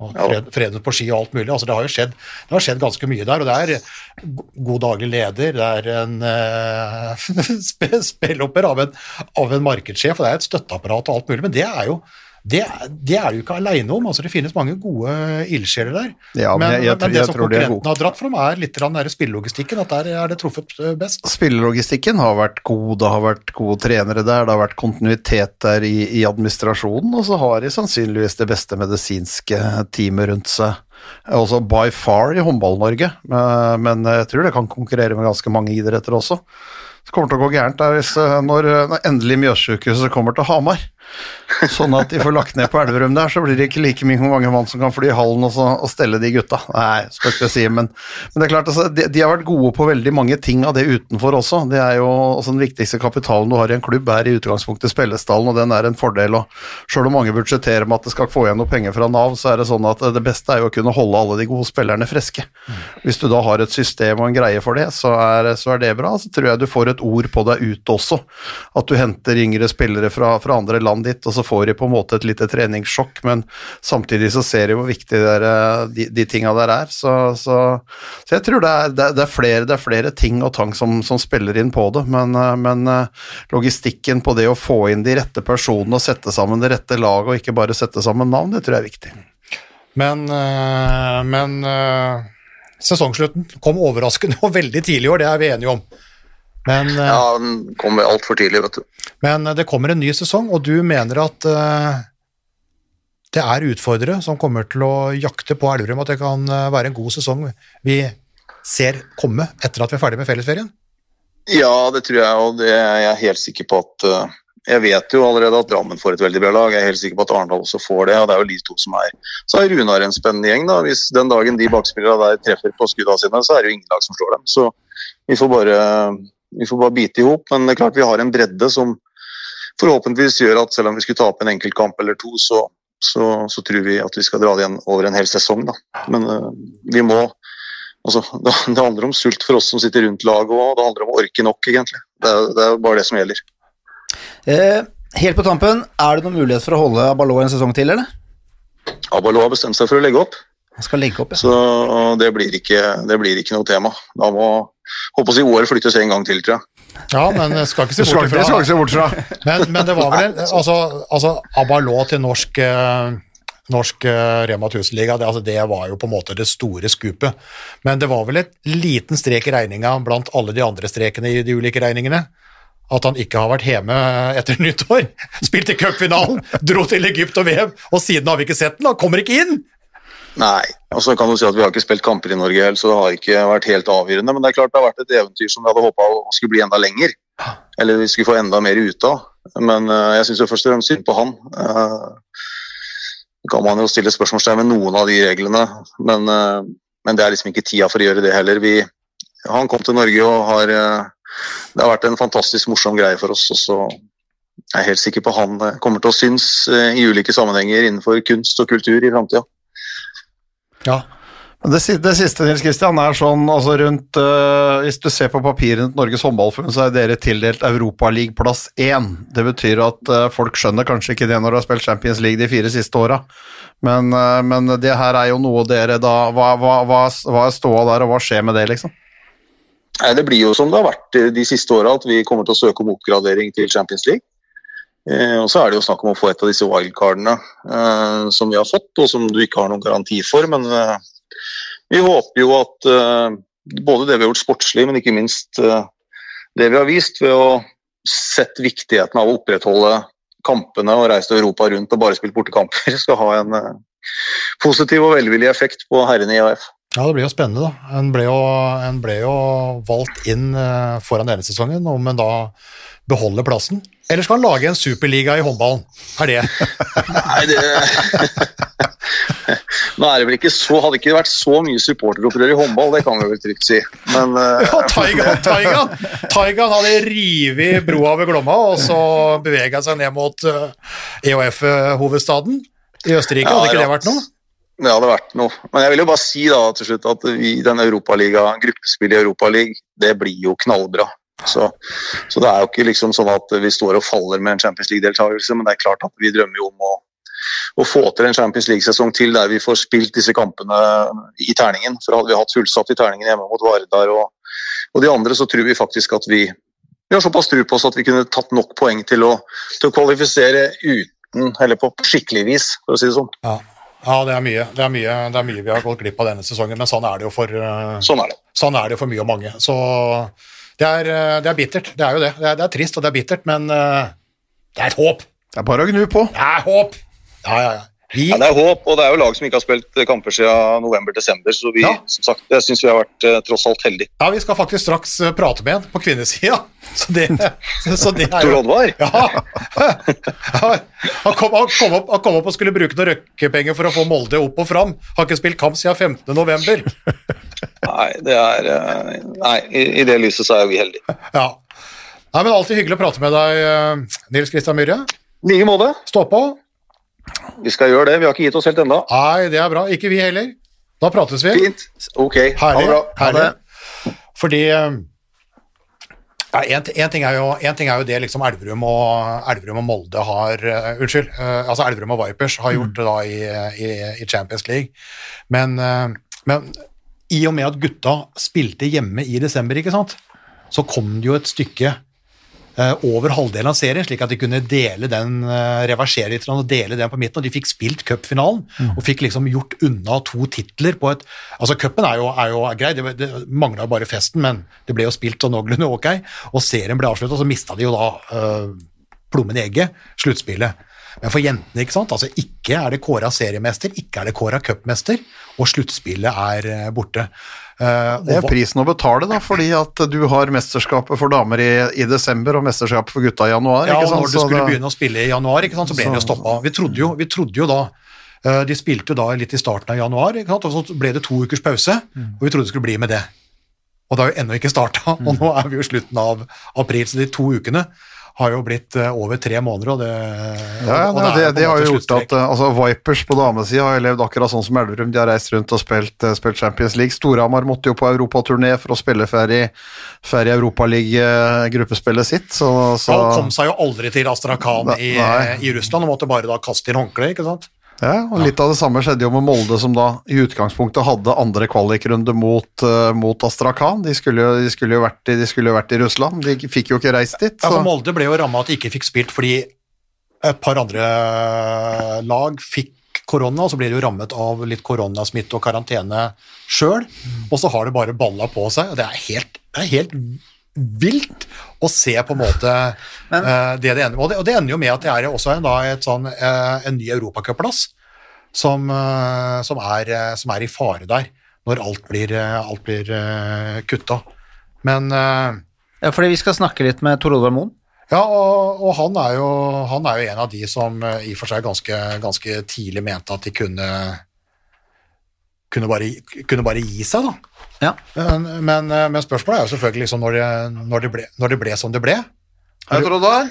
og fred, freden på ski og alt mulig. Altså, det, har jo skjedd, det har skjedd ganske mye der. Og det er god daglig leder, det er en [laughs] uh, spillopper av en, av en markedssjef, og det er et støtteapparat og alt mulig. Men det er jo det, det, er du ikke aleine om. altså Det finnes mange gode ildsjeler der. Ja, men, jeg, jeg, men, det som konkurrentene har dratt fram, er litt den spillelogistikken. At der er det truffet eh, best. Spillelogistikken har vært god, det har vært gode trenere der, det har vært kontinuitet der i, i administrasjonen, og så har de sannsynligvis det beste medisinske teamet rundt seg. Også by far i Håndball-Norge, eh, men jeg tror det kan konkurrere med ganske mange idretter også. Det kommer til å gå gærent der hvis, eh, når, når endelig Mjøssykehuset kommer til Hamar. Sånn at de får lagt ned på Elverum der, så blir det ikke like mye mange mann som kan fly i hallen og, så, og stelle de gutta. Nei, skal ikke si, men, men det er klart, altså, de, de, har vært gode på veldig mange ting av det utenfor også. Det er jo også Den viktigste kapitalen du har i en klubb, er i utgangspunktet spillestallen, og den er en fordel. og Sjøl om mange budsjetterer med at det skal få igjen noe penger fra Nav, så er det sånn at det beste er jo å kunne holde alle de gode spillerne friske. Hvis du da har et system og en greie for det, så er, så er det bra. Så tror jeg du får et ord på deg ute også. At du henter yngre spillere fra, fra andre land banen dit, og så får de på en måte et lite treningssjokk, men samtidig så ser de hvor viktig det er, eh, de, de tinga der er. Så, så, så jeg tror det er, det, er, er flere, det er, flere, ting og tang som, som spiller inn på det, men, eh, men, logistikken på det å få inn de rette personene og sette sammen det rette laget, og ikke bare sette sammen navn, det tror jeg er viktig. Men, men sesongslutten kom overraskende og veldig tidlig i år, det er vi enige om. Men, eh, ja, den kommer altfor tidlig, vet du. Men eh, det kommer en ny sesong, og du mener at uh, det er utfordrere som kommer til å jakte på Elverum, at det kan være en god sesong vi ser komme etter at vi er ferdig med fellesferien? Ja, det tror jeg, og det er jeg helt sikker på at uh, Jeg vet jo allerede at Drammen får et veldig bra lag, jeg er helt sikker på at Arendal også får det, og det er jo de to som er Så er Runar en spennende gjeng, da. Hvis den dagen de bakspillerne der treffer på skudda sine, så er det jo ingen lag som slår dem. Så vi får bare vi får bare bite i hop. Men det er klart vi har en bredde som forhåpentligvis gjør at selv om vi skulle tape en enkeltkamp eller to, så, så, så, tror vi at vi skal dra det igjen over en hel sesong. Da. Men uh, vi må altså, det, [laughs] det, handler om sult for oss som sitter rundt laget og det handler om å orke nok, egentlig. Det det er bare det som gjelder. Eh, helt på tampen, er det noen mulighet for å holde Abalo en sesong til, eller? Abalo har bestemt seg for å legge opp. Han skal legge opp, ja. Så det blir ikke, det blir ikke noe tema. Da må håper å si OL flyttes en gang til, tror jeg. Ja, men det skal ikke se bort fra. Skal ikke se bort fra. [laughs] Men, men, det var vel altså, altså Abalå til norsk eh, norsk uh, Rema 1000-liga, det, altså, det, var jo på en måte det store skupet. Men det var vel et liten strek i regninga blant alle de andre strekene i de ulike regningene. At han ikke har vært hjemme etter nyttår. [laughs] Spilte cupfinalen, dro til Egypt og VM, og siden har vi ikke sett den. Han kommer ikke inn! Nei. og så kan du si at Vi har ikke spilt kamper i Norge heller, så det har ikke vært helt avgjørende. Men det er klart det har vært et eventyr som vi hadde håpa skulle bli enda lenger. Eller vi skulle få enda mer ut av. Men uh, jeg syns først og fremst synd på han. Uh, kan man jo stille spørsmålstegn ved noen av de reglene, men, uh, men, det er liksom ikke tida for å gjøre det heller. Vi, han kom til Norge og har Det har vært en fantastisk morsom greie for oss. og så er helt sikker på han kommer til å synes i ulike sammenhenger innenfor kunst og kultur i framtida. Ja. Det, det, siste Nils Kristian, er sånn altså rundt uh, Hvis du ser på papirene til Norges håndballforbund, så er dere tildelt Europaligaplass 1. Det betyr at uh, folk skjønner kanskje ikke det når de har spilt Champions League de fire siste åra. Men, uh, men, det her er jo noe dere da hva, hva, hva, hva, er ståa der, og hva skjer med det, liksom? Nei, Det blir jo som det har vært de siste åra, at vi kommer til å søke om oppgradering til Champions League. Eh, og så er det jo snakk om å få et av disse wildcardene eh, som vi har fått, og som du ikke har noen garanti for. Men eh, vi håper jo at eh, både det vi har gjort sportslig, men ikke minst eh, det vi har vist ved å sette viktigheten av å opprettholde kampene og reise til Europa rundt og bare spille bortekamper, [laughs] skal ha en eh, positiv og velvillig effekt på herrene i AF. Ja, det blir jo spennende, da. En ble jo, en ble jo valgt inn foran denne sesongen, om en da beholder plassen. Eller skal han lage en superliga i håndballen? Er det Nei, det Nå er det vel ikke så, hadde ikke vært så mye supporteropprør i håndball, det kan vi vel trygt si. Men uh... ja, Taigan, Taigan, Taigan hadde revet broa ved Glomma og så bevega seg ned mot uh, eh, EOF-hovedstaden i Østerrike. Hadde ikke det vært noe? Det hadde vært noe. Men jeg vil jo bare si da til slutt at vi, den Europaliga, gruppespillet i Europaligaen, det blir jo knallbra. Så, så, det er jo ikke liksom sånn at vi står og faller med en Champions League-deltakelse, men det er klart at vi drømmer jo om å, å få til en Champions League-sesong til der vi får spilt disse kampene i terningen. For hadde vi hatt fullsatt i terningen hjemme mot Vardar og, og, de andre, så tror vi faktisk at vi, vi har såpass tro på oss at vi kunne tatt nok poeng til å, til å kvalifisere uten, eller på skikkelig vis, for å si det sånn. Ja. Ja, det er, mye, det, er mye, det er mye vi har gått glipp av denne sesongen, men sånn er det jo for, sånn er det. Sånn er det for mye og mange. Så det er, eh, det er, bittert. Det er jo det. Det er, det er, trist og det er bittert, men uh, det er et håp. Det er bare å gnu på. Det er håp. Ja, ja, ja. Vi... ja, Det er håp, og det er jo lag som ikke har spilt kamper siden november-desember. Så vi, ja. som sagt, jeg syns vi har vært eh, tross alt heldige. Ja, vi skal faktisk straks uh, prate med en på kvinnesida. Så det, så det er jo Tor Oddvar? Ja. [laughs] Han kom, han, kom opp, han kom opp og skulle bruke noen røkkepenger for å få Molde opp og fram. Har ikke spilt kamp siden 15.11. Nei, det er uh, Nei, i, i, det lyset så er vi heldige. Ja. Nei, men Alltid hyggelig å prate med deg, Nils Kristian Myhre. I like måte. Stå på. Vi skal gjøre det. Vi har ikke gitt oss helt ennå. Nei, det er bra. Ikke vi heller. Da prates vi. Fint. Ok. Herlig. Ha det. Herlig. Fordi uh, Ja, en, en, ting er jo, en ting er jo det liksom Elverum og, Elverum og Molde har uh, Unnskyld, Uh, altså Elverum og Vipers har gjort det da i, i, i Champions League. Men, uh, men i og med at gutta spilte hjemme i desember, ikke sant, så kom det jo et stykke eh, over halvdelen av serien, slik at de kunne dele den, eh, reversere litt og dele den på midten, og de fikk spilt cupfinalen, og fikk liksom gjort unna to titler på et Altså, cupen er jo, er jo grei, det, det mangla bare festen, men det ble jo spilt sånn noenlunde ok, og serien ble avslutta, så mista de jo da øh, plommen i egget, sluttspillet. Men for jentene, ikke sant, altså ikke er det kåra seriemester, ikke er det kåra cupmester, og sluttspillet er eh, borte. Eh, Det er prisen å betale, da, fordi at du har mesterskapet for damer i, i desember og mesterskapet for gutta i januar. Ja, og når du Så skulle da- begynne å spille i januar, sant, så ble det jo stoppa. Vi trodde jo, vi trodde jo da eh, De spilte jo da litt i starten av januar, sant, og så ble det to ukers pause, og vi trodde det skulle bli med det. Og det har jo ennå ikke starta, [laughs] og nå er vi jo slutten av april, så de to ukene har jo blitt eh, over tre måneder, og det, Ja, og det, det, det har jo gjort at eh, altså, Vipers på damesida har levd akkurat sånn som Elverum. De har reist rundt og spilt, eh, spilt Champions League. Storhamar måtte jo på europaturné for å spille ferdig, ferdig Europaliga-gruppespillet sitt. Så, så Han kom seg jo aldri til Astrakhan i, i Russland og måtte bare da kaste inn håndkleet, ikke sant? Ja, og litt av det samme skjedde jo med Molde, som da i utgangspunktet hadde andre kvalikrunde mot, uh, mot Astrakhan. De skulle, jo, de, skulle i, de skulle jo vært i Russland. De fikk jo ikke reist dit. Ja, for Molde ble jo ramma at de ikke fikk spilt fordi et par andre lag fikk korona, og så ble de jo rammet av litt koronasmitte og karantene sjøl, og så har det bare balla på seg, og det er helt, det er helt vilt å se på en måte eh, det det ender og det, og det ender jo med at det er også en, da, et sånn, uh, en ny europacupplass som, uh, som, som er i fare der, når alt blir, alt blir kutta. Men Ja, fordi vi skal snakke litt med Tor Olvar Moen. ja, og, og han, er jo, han er jo en av de som i og for seg ganske, ganske tidlig mente at de kunne kunne bare, kunne bare gi seg, da. Ja. Men, men, men spørsmålet er jo selvfølgelig liksom når, det, når, det ble, når det ble som det ble. Hei, Trondar.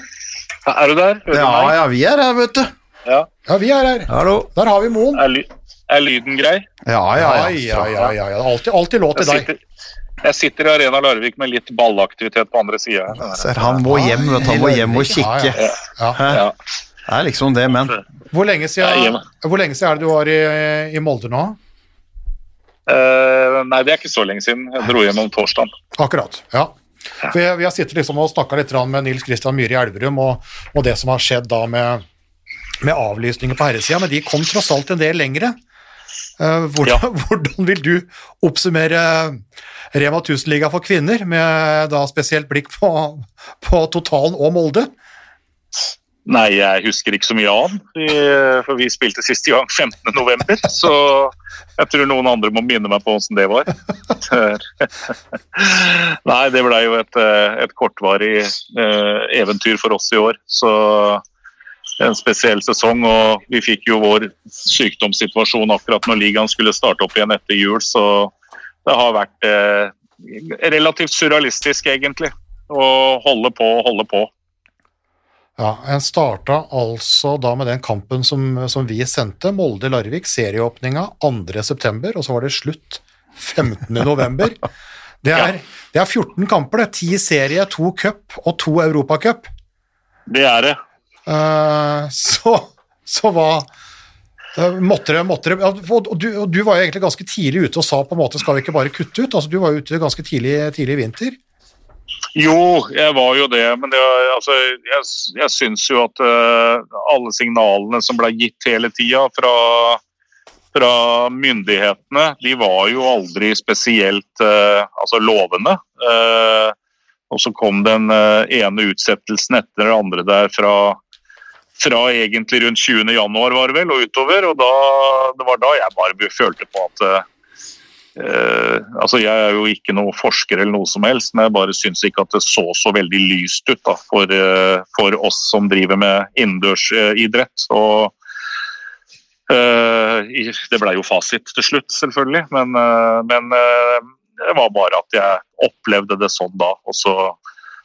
Er du der? Hører du Ja, ja, vi er her, vet du. Ja. Ja, vi er her. Hallo. Der har vi Moen. Er, ly er lyden grei? Ja, ja, Ja, ja, ja. ja, ja. Alltid, alltid lov til Jeg deg. sitter, jeg sitter i Arena Larvik med litt ballaktivitet på andre sida han må hjem, vet. Han må hjem og kikke. ja. Ja. Hæ? Ja. Det er liksom det, men. Hvor, lenge er siden, hvor lenge siden er det du var i, i Molde nå? Eh, nei, det er ikke så lenge siden. Jeg dro hjem om torsdagen. Akkurat, ja. For jeg, vi har sittet liksom og snakka litt med Nils Kristian Myhre i Elverum og, og det som har skjedd da med, med avlysninger på herresida, men de kom tross alt en del lengre. Uh, hvordan, [laughs] hvordan vil du oppsummere Rema 1000-liga for kvinner, med da spesielt blikk på, på Totalen og Molde? Nei, jeg husker ikke så mye annet. For vi spilte siste gang [laughs] 15.11, så jeg tror noen andre må minne meg på åssen det var. [laughs] Nei, det blei jo et, eh, et kortvarig eh, eventyr for oss i år. Så en spesiell sesong, og vi fikk jo vår sykdomssituasjon akkurat når ligaen skulle starte opp igjen etter jul, så det har vært eh, relativt surrealistisk, egentlig. Å holde på og holde på. Ja, En starta altså da med den kampen som, som vi sendte, Molde-Larvik, serieåpninga 2.9., og så var det slutt 15.11. Det, er- [laughs] det er 14 kamper, det. 10 serie, 2 cup og 2 europacup. Det er det. Uh, så, så hva uh, Måtte det, måtte det ja, og, du, og du var jo egentlig ganske tidlig ute og sa på en måte skal vi ikke bare kutte ut? Altså, du var jo ute ganske tidlig, tidlig i vinter. Jo, jeg var jo det, men det, altså, jeg, jeg syns jo at uh, alle signalene som ble gitt hele tida fra, fra myndighetene, de var jo aldri spesielt uh, altså lovende. Uh, og så kom den ene utsettelsen etter den andre der fra, fra egentlig rundt 20. januar var det vel, og utover. Og da, det var da jeg bare følte på at eh, Eh, altså Jeg er jo ikke noen forsker, eller noe som helst, men jeg bare syns ikke at det så så veldig lyst ut da, for, eh, for oss som driver med innendørsidrett. og eh, Det ble jo fasit til slutt, selvfølgelig, men, eh, men eh, det var bare at jeg opplevde det sånn da. Og så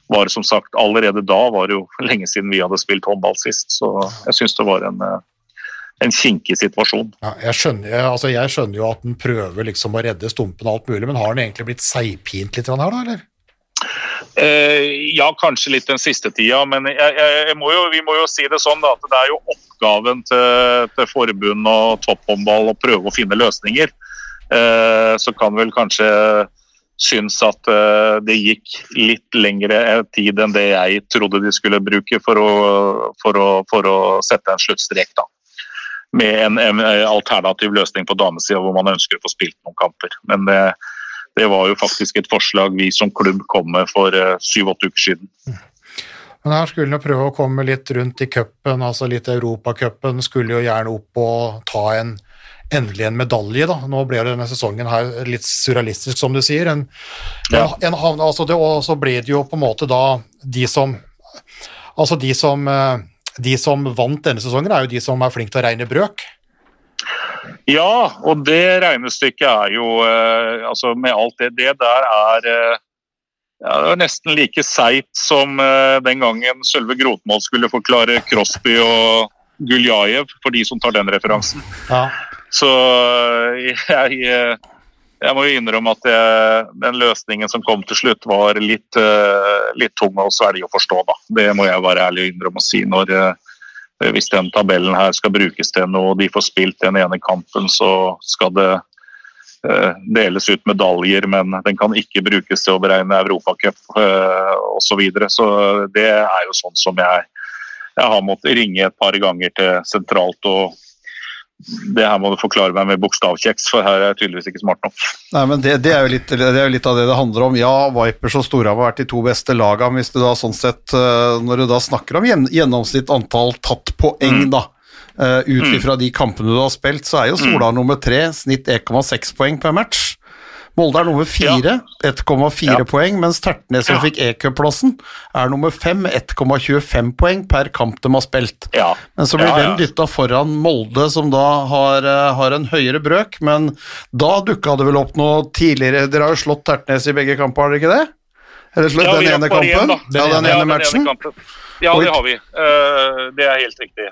var det som sagt allerede da var det jo lenge siden vi hadde spilt håndball sist, så jeg syns det var en, eh, en kinkig situasjon. Ja, jeg, skjønner, jeg, altså jeg skjønner jo at den prøver liksom å redde stumpen og alt mulig, men har den egentlig blitt seigpint litt her, da, eller? Eh, ja, kanskje litt den siste tida, men jeg må jo, vi må jo si det sånn da, at det er jo oppgaven til, til forbund og topphåndball å prøve å finne løsninger. Eh, så kan vel kanskje synes at eh, det gikk litt lengre tid enn det jeg trodde de skulle bruke for å, for å, for å sette en sluttstrek. da. Med en, en alternativ løsning på damesida hvor man ønsker å få spilt noen kamper. Men det, det var jo faktisk et forslag vi som klubb kom med for eh, syv-åtte uker siden. Men her skulle en prøve å komme litt rundt i cupen, altså litt Europacupen. Skulle jo gjerne opp og ta en endelig en medalje. da. Nå ble denne sesongen her litt surrealistisk, som du sier. En, Ja. en, en, altså det, og så ble det jo på en måte da de som Altså de som, eh, de som vant denne sesongen, er jo de som er flinke til å regne brøk. Ja, og det regnestykket er jo eh, altså Med alt det, det der er eh, ja, det er nesten like seigt som eh, den gangen Sølve Grotmold skulle forklare Crosby og Guljajev, for de som tar den referansen. Ja. Så jeg, jeg, eh, jeg må jo innrømme at jeg, den løsningen som kom til slutt, var litt, eh, litt tung å svelge og forstå. Da. Det må jeg være ærlig og innrømme å si. når eh, Hvis den tabellen her skal brukes til noe, og de får spilt den ene kampen, så skal det eh, deles ut medaljer, men den kan ikke brukes til å beregne Europacup osv. Så, videre. så det er jo sånn som jeg, jeg har måttet ringe et par ganger til sentralt og det her må du forklare meg med bokstavkjeks, for her er jeg tydeligvis ikke smart nok. Nei, men det, det, er jo litt, det er jo litt av det det handler om. Ja, Vipers og Storhamar har vært de to beste lagene, men hvis du da sånn sett eh, Når du da snakker om gjennomsnitt antall tatt poeng, da, eh, ut ifra de kampene du har spilt, så er jo Sola nummer tre, snitt 1,6 poeng per match. Molde er nummer fire, 1,4 Ja. poeng, mens Tertnes, som Ja. fikk E-cupplassen, er nummer fem, 1,25 poeng per kamp de har spilt. Ja. Men så blir Ja, ja. den dytta foran Molde, som da har, eh, har en høyere brøk. Men da dukka det vel opp noe tidligere Dere har jo slått Tertnes i begge kamper, har dere ikke det? Eller slått Ja, den ene kampen? Igjen, da. ja, den Ja, ene matchen. kampen. Ja, det har vi. Uh, det er helt riktig.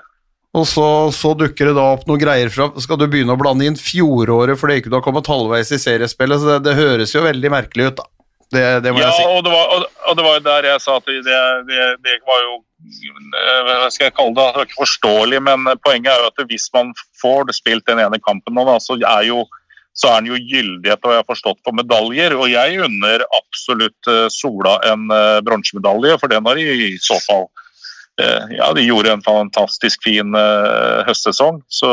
Og så, så dukker det da opp noen greier fra Skal du begynne å blande inn fjoråret fordi ikke du har kommet halvveis i seriespillet? Så det, det høres jo veldig merkelig ut, da. Det, det må Ja, jeg si. og det, var, og, og det var der jeg sa at det, det, det var jo eh, Hva skal jeg kalle det? Det var ikke forståelig, men poenget er jo at hvis man får spilt den ene kampen nå, da, så er jo så er den jo gyldig og jeg har forstått på medaljer. Og jeg unner absolutt eh, Sola en eh, bronsemedalje, for den har de i så fall Ja, de gjorde en fantastisk fin eh, høstsesong. Så,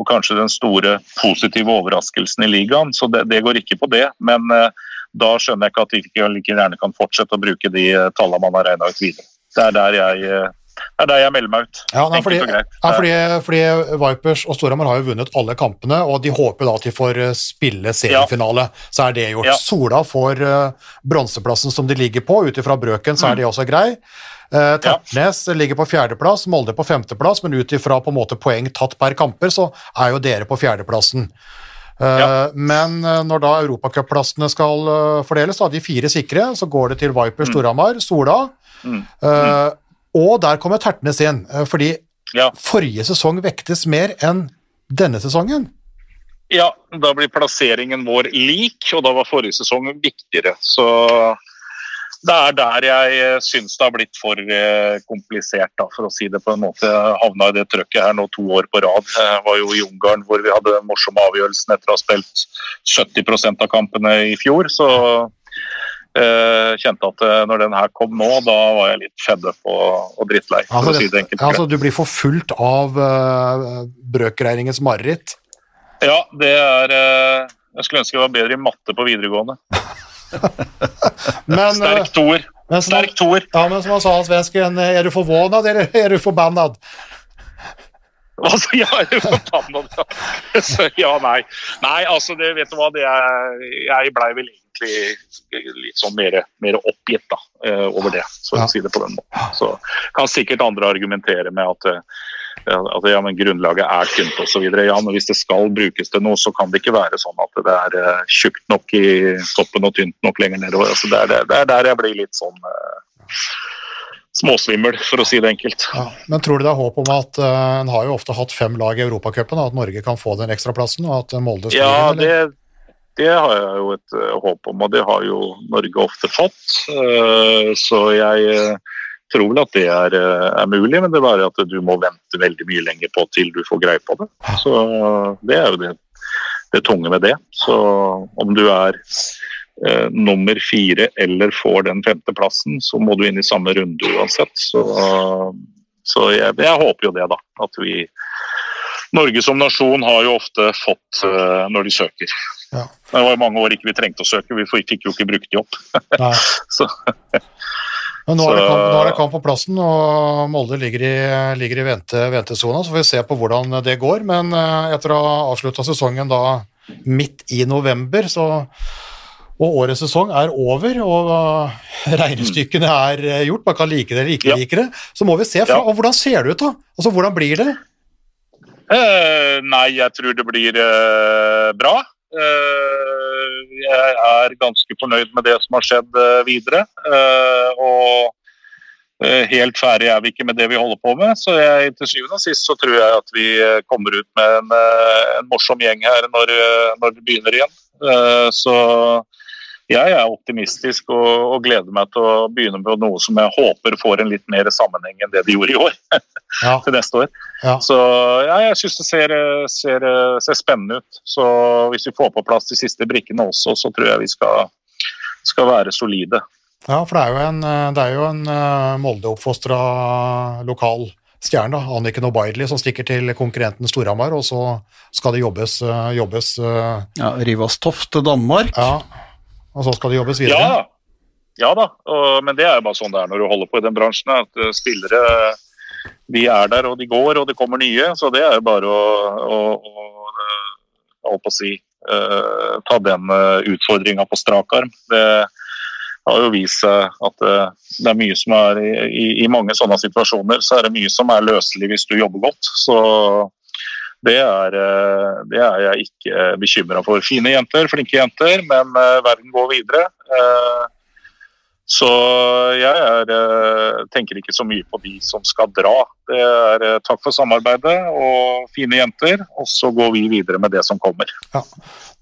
og kanskje den store positive overraskelsen i ligaen. Så det, det går ikke på det. Men eh, da skjønner jeg ikke at de ikke like gjerne kan fortsette å bruke de eh, tallene man har regna ut videre. Det er der jeg, eh, det er der jeg melder meg ut. Ja, nei, fordi, ja, fordi, fordi Vipers og Storhamar har jo vunnet alle kampene, og de håper da at de får eh, spille seriefinale. Så er det gjort. Ja. Sola får eh, bronseplassen som de ligger på, ut ifra brøken så Mm. er det også grei. Uh, Tertnes ligger på fjerdeplass, Molde på femteplass, men ut ifra på en måte poeng tatt per kamper, så er jo dere på fjerdeplassen. Ja. Men når da europacupplassene skal fordeles, da, de fire sikre, så går det til Vipers Storhamar, Sola, Mm. eh, og der kommer Tertnes inn, eh, fordi Ja. forrige sesong vektes mer enn denne sesongen. Ja, da blir plasseringen vår lik, og da var forrige sesong viktigere. Så det er der jeg eh, syns det har blitt for eh, komplisert, da, for å si det på en måte. Jeg havna i det trøkket her nå to år på rad. Jeg var jo i Ungarn hvor vi hadde den morsomme avgjørelsen etter å ha spilt 70% av kampene i fjor. Så kjente at eh, når den her kom nå, da var jeg litt fed up og, og drittlei. Altså, si altså, du blir forfulgt av uh, brøkregningens mareritt. Ja, det er uh, Jeg skulle ønske jeg var bedre i matte på videregående. [laughs] Men, eh, Sterk toer. Sterk toer. ja, men som han sa, svensken, er du forvånet eller [laughs] er du forbannad? Altså, ja, du forbanna? [laughs] Så, ja, nei. Nei, altså, det, vet du hva, det er, jeg blei vel egentlig litt sånn mer, mer oppgitt da, eh, over det, for Ja. å si det på den måten. Så kan sikkert andre argumentere med at, eh, at ja, men grunnlaget er tynt osv. Ja, men hvis det skal brukes til noe, så kan det ikke være sånn at det er eh, tjukt nok i toppen og tynt nok lenger nedover. Altså, det, er, det, er der jeg blir litt sånn uh, småsvimmel, for å si det enkelt. Ja, men tror du det er håp om at uh, En har jo ofte hatt fem lag i Europacupen, at Norge kan få den ekstraplassen, og at Molde skal Ja, det, Det har jeg jo et eh, håp om, og det har jo Norge ofte fått. Eh, så jeg eh, tror vel at det er, er mulig, men det er bare at du må vente veldig mye lenger på til du får greie på det. Så det er jo det, det tunge med det. Så om du er eh, nummer fire eller får den femteplassen, så må du inn i samme runde uansett. Så, så jeg, jeg håper jo det, da. At vi Norge som nasjon har jo ofte fått eh, når de søker. Ja. Det var mange år ikke vi trengte å søke, vi fikk jo ikke brukt de opp. [laughs] Så, Men nå er, det kamp, nå er det kamp på plassen, og Molde ligger i, ligger i vente, ventesona. Så får vi se på hvordan det går. Men eh, etter å ha avslutta sesongen da midt i november, så og årets sesong er over, og eh, regnestykkene er gjort. Man kan like det eller ikke like det. Så må vi se fra, og hvordan ser det ut, da? Altså, Hvordan blir det? Eh, nei, jeg tror det blir uh, bra. Uh, jeg er ganske fornøyd med det som har skjedd videre. Og helt ferdig er vi ikke med det vi holder på med. Så jeg, til syvende og sist så tror jeg at vi kommer ut med en, en morsom gjeng her når, når det begynner igjen. Så jeg er optimistisk og, og gleder meg til å begynne med noe som jeg håper får en litt mer sammenheng enn det de gjorde i år. [laughs] Ja. til neste år. Ja. Så ja, jeg syns det ser, ser, ser spennende ut. Så hvis vi får på plass de siste brikkene også, så tror jeg vi skal, skal være solide. Ja, for det er jo en, det er jo en eh, Molde-oppfostra lokal stjerne, Anniken Obaidli, som stikker til konkurrenten Storhamar, og så skal det jobbes, eh, jobbes eh, Ja, Rivas-Toft til Danmark. Ja, og så skal det jobbes videre. Ja, Ja da, og, men det er jo bare sånn det er når du holder på i den bransjen. At eh, spillere de er der og de går og det kommer nye. Så det er jo bare å, å, å, eh, å si, uh, ta den utfordringa på strak arm. Det har jo vist seg at det er mye som er i, i, I mange sånne situasjoner så er det mye som er løselig hvis du jobber godt. Så det er, eh, det er jeg ikke bekymra for. Fine jenter, flinke jenter, men eh, verden går videre. Eh, Så jeg er, eh, tenker ikke så mye på de som skal dra. Det er eh, takk for samarbeidet og fine jenter, og så går vi videre med det som kommer.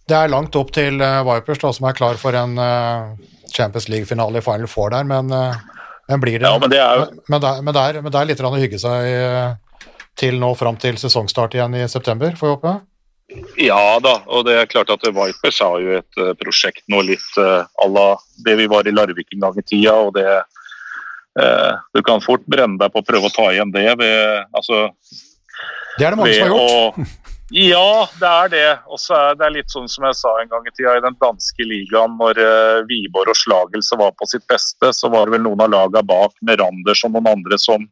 Det er langt opp til eh, Vipers, da, som er klar for en eh, Champions League-finale i Final Four der, men, eh, men blir det Ja, men det er men, det er, men, det er, men der er litt å hygge seg eh, til nå fram til sesongstart igjen i september, får vi håpe. Ja da, og det er klart at Vipers har jo et eh, prosjekt nå litt uh, à la det vi var i Larvik en gang i tida. og det uh, Du kan fort brenne deg på å prøve å ta igjen det ved altså, Det er det mange som har gjort. å Ja, det er det. Og så er det litt sånn som jeg sa en gang i tida i den danske ligaen, når uh, Wiborg og Slagelse var på sitt beste, så var det vel noen av lagene bak med Randers og noen andre som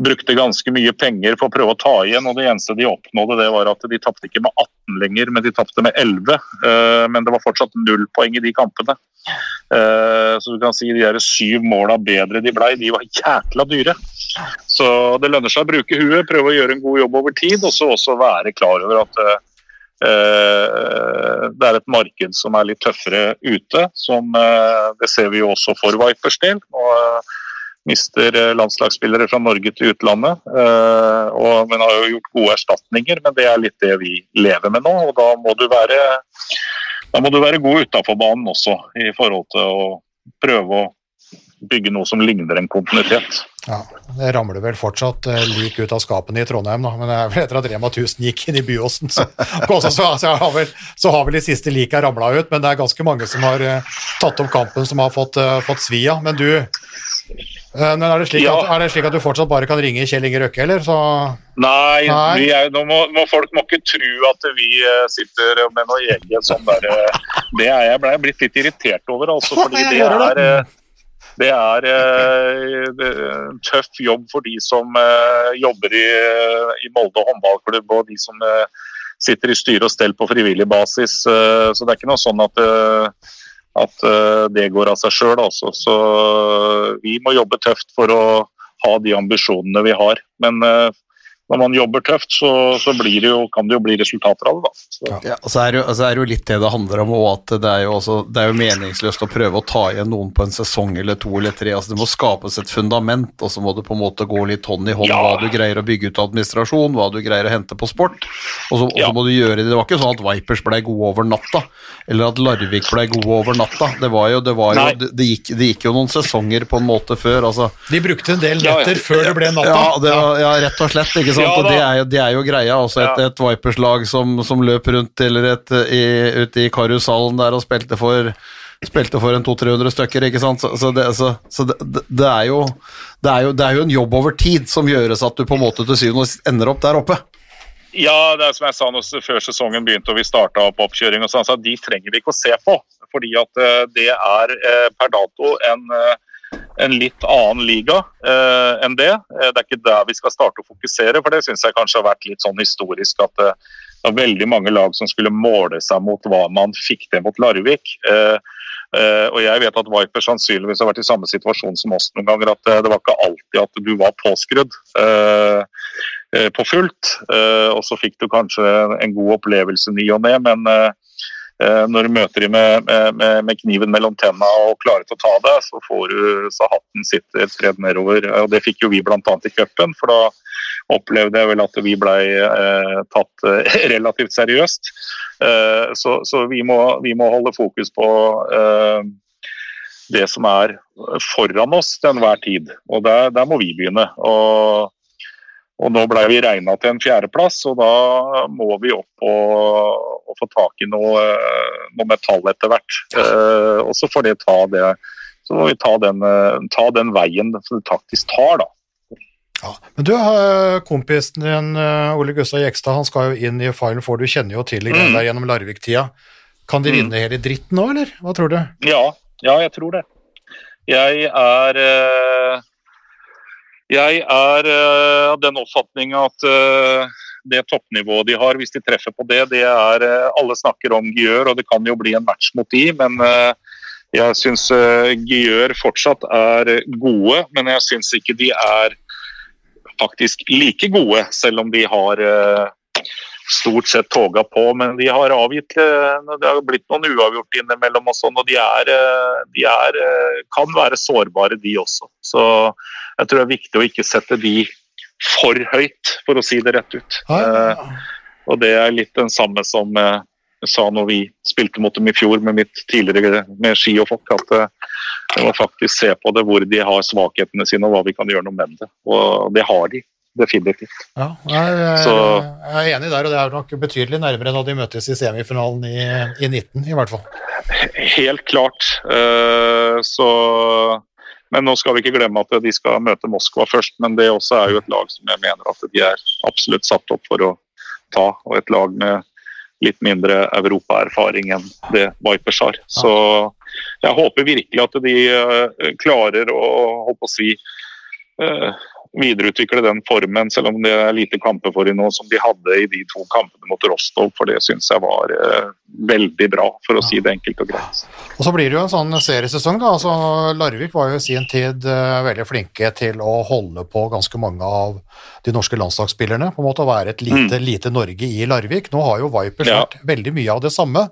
brukte ganske mye penger for å prøve å ta igjen, og det eneste de oppnådde, det var at de tapte ikke med 18 lenger, men de tapte med 11. Eh, Men det var fortsatt null poeng i de kampene. Eh, Så du kan si de der syv måla bedre de blei, de var jækla dyre. Så det lønner seg å bruke huet, prøve å gjøre en god jobb over tid, og så også være klar over at eh, det er et marked som er litt tøffere ute. Som, det ser vi jo også for Vipers del. Og, mister eh, landslagsspillere fra Norge til utlandet. eh, og, men har jo gjort gode erstatninger, men det er litt det vi lever med nå. Og da må du være, da må du være god utafor banen også, i forhold til å prøve å bygge noe som ligner en kontinuitet. Ja, det ramler vel fortsatt eh, lik ut av skapene i Trondheim, da. men det er vel etter at Rema 1000 gikk inn i Byåsen, så, [laughs] så, så, så, har vel, så har vel de siste lika ramla ut. Men det er ganske mange som har tatt opp kampen, som har fått, fått svi av. Men du men er det, slik Ja. at, er det slik at du fortsatt bare kan ringe Kjell Inge Røkke, eller? Så, Nei, Nei. Er, nå må, må folk må ikke tro at vi eh, sitter med noe eget sånn der eh, Det er jeg ble blitt litt irritert over, altså. Fordi det er, eh, det er eh, det en tøff jobb for de som eh, jobber i, i Molde håndballklubb, og de som eh, sitter i styre og stell på frivillig basis. eh, Så det er ikke noe sånn at eh, at eh, det går av seg sjøl. Altså. Så vi må jobbe tøft for å ha de ambisjonene vi har. Men eh, når man jobber tøft, så, så blir det jo, kan det jo bli resultater av det. da. Ja, og så er det, jo, altså er det jo litt det det handler om, og at det er, jo også, det er jo meningsløst å prøve å ta igjen noen på en sesong eller to eller tre. altså Det må skapes et fundament, og så må det på en måte gå litt hånd i hånd Ja. hva du greier å bygge ut av administrasjon, hva du greier å hente på sport. Og så, og så må du gjøre det. Det var ikke sånn at Vipers ble gode over natta, eller at Larvik ble gode over natta. Det var jo, det var jo, det, det, gikk, det gikk jo noen sesonger på en måte før. altså De brukte en del Ja, ja. netter før det ble natta. ja, det var, ja, rett og slett. ikke sant? Ja, og det er, det er jo greia. Også et, et Vipers-lag som, som løp rundt eller et, i, ute i karusalen der og spilte for Spilte for en 200-300 stykker, ikke sant. Så, så, det, så, så det, det, det, er jo, det, er jo, det er jo en jobb over tid som gjøres at du på en måte til syvende og sist ender opp der oppe. Ja, det er som jeg sa når, før sesongen begynte og vi starta opp oppkjøring, og sånn, så de trenger vi ikke å se på. Fordi at eh, det er eh, per dato en, eh, en litt annen liga eh, enn det. Eh, det er ikke der vi skal starte å fokusere, for det syns jeg kanskje har vært litt sånn historisk at eh, det var veldig mange lag som skulle måle seg mot hva man fikk til mot Larvik. Eh, eh, og jeg vet at Viper sannsynligvis har vært i samme situasjon som oss noen ganger, at eh, det var ikke alltid at du var påskrudd. På fullt, og så fikk du kanskje en god opplevelse ny og ne, men når du møter dem med, med, med kniven mellom tenna og klarer til å ta det, så får du så hatten sitter spredd nedover. Og Det fikk jo vi bl.a. i cupen, for da opplevde jeg vel at vi ble eh, tatt eh, [laughs] relativt seriøst. Eh, så så vi, må, vi må holde fokus på eh, det som er foran oss til enhver tid, og der, der må vi begynne. Og og nå ble vi regna til en fjerdeplass, og da må vi opp og, og få tak i noe, noe metall etter hvert. Eh, og så får det ta det så må vi ta den, eh, ta den veien som det taktisk tar, da. Ja. Men du, eh, kompisen din eh, Ole Gustav Jekstad, han skal jo inn i Final Four, du kjenner jo til det Mm. der gjennom Larvik-tida. Kan de Mm. vinne hele dritten nå, eller? Hva tror du? Ja, ja, jeg tror det. Jeg er eh, Jeg er av av den oppfatning at uh, det toppnivået de har, hvis de treffer på det, det er uh, Alle snakker om Gjør, og det kan jo bli en match mot de, men eh, jeg syns Gjør fortsatt er gode, men jeg syns ikke de er faktisk like gode, selv om de har eh, stort sett toga på. Men de har avgitt eh, Det har blitt noen uavgjort innimellom og sånn, og de, er, eh, de er, eh, kan være sårbare, de også. Så jeg tror det er viktig å ikke sette de for høyt, for å si det rett ut. Eh, og det er litt den samme som jeg sa når vi spilte mot dem i fjor med mitt tidligere med ski og folk, at vi må faktisk se på det hvor de har svakhetene sine og hva vi kan gjøre noe med det. Og det har de definitivt. Ja, jeg, jeg, Så- jeg er enig der, og det er nok betydelig nærmere da de møtes i semifinalen i, i 19, i hvert fall. Helt klart. Uh, så men nå skal vi ikke glemme at de skal møte Moskva først, men det også er jo et lag som jeg mener at de er absolutt satt opp for å ta, og et lag med litt mindre europaerfaring enn det Vipers har. Så jeg håper virkelig at de eh, klarer å å si eh, videreutvikle den formen, selv om det er lite kamper for dem nå, som de hadde i de to kampene mot Rostov, for det syns jeg var eh, veldig bra, for å si det enkelt og greit. Og så blir det jo en sånn seriesesong, da. Altså, Larvik var jo i sin tid eh, veldig flinke til å holde på ganske mange av de norske landslagsspillerne. På en måte å være et lite, lite Norge i Larvik. Nå har jo Vipers Mm. Ja. vært veldig mye av det samme.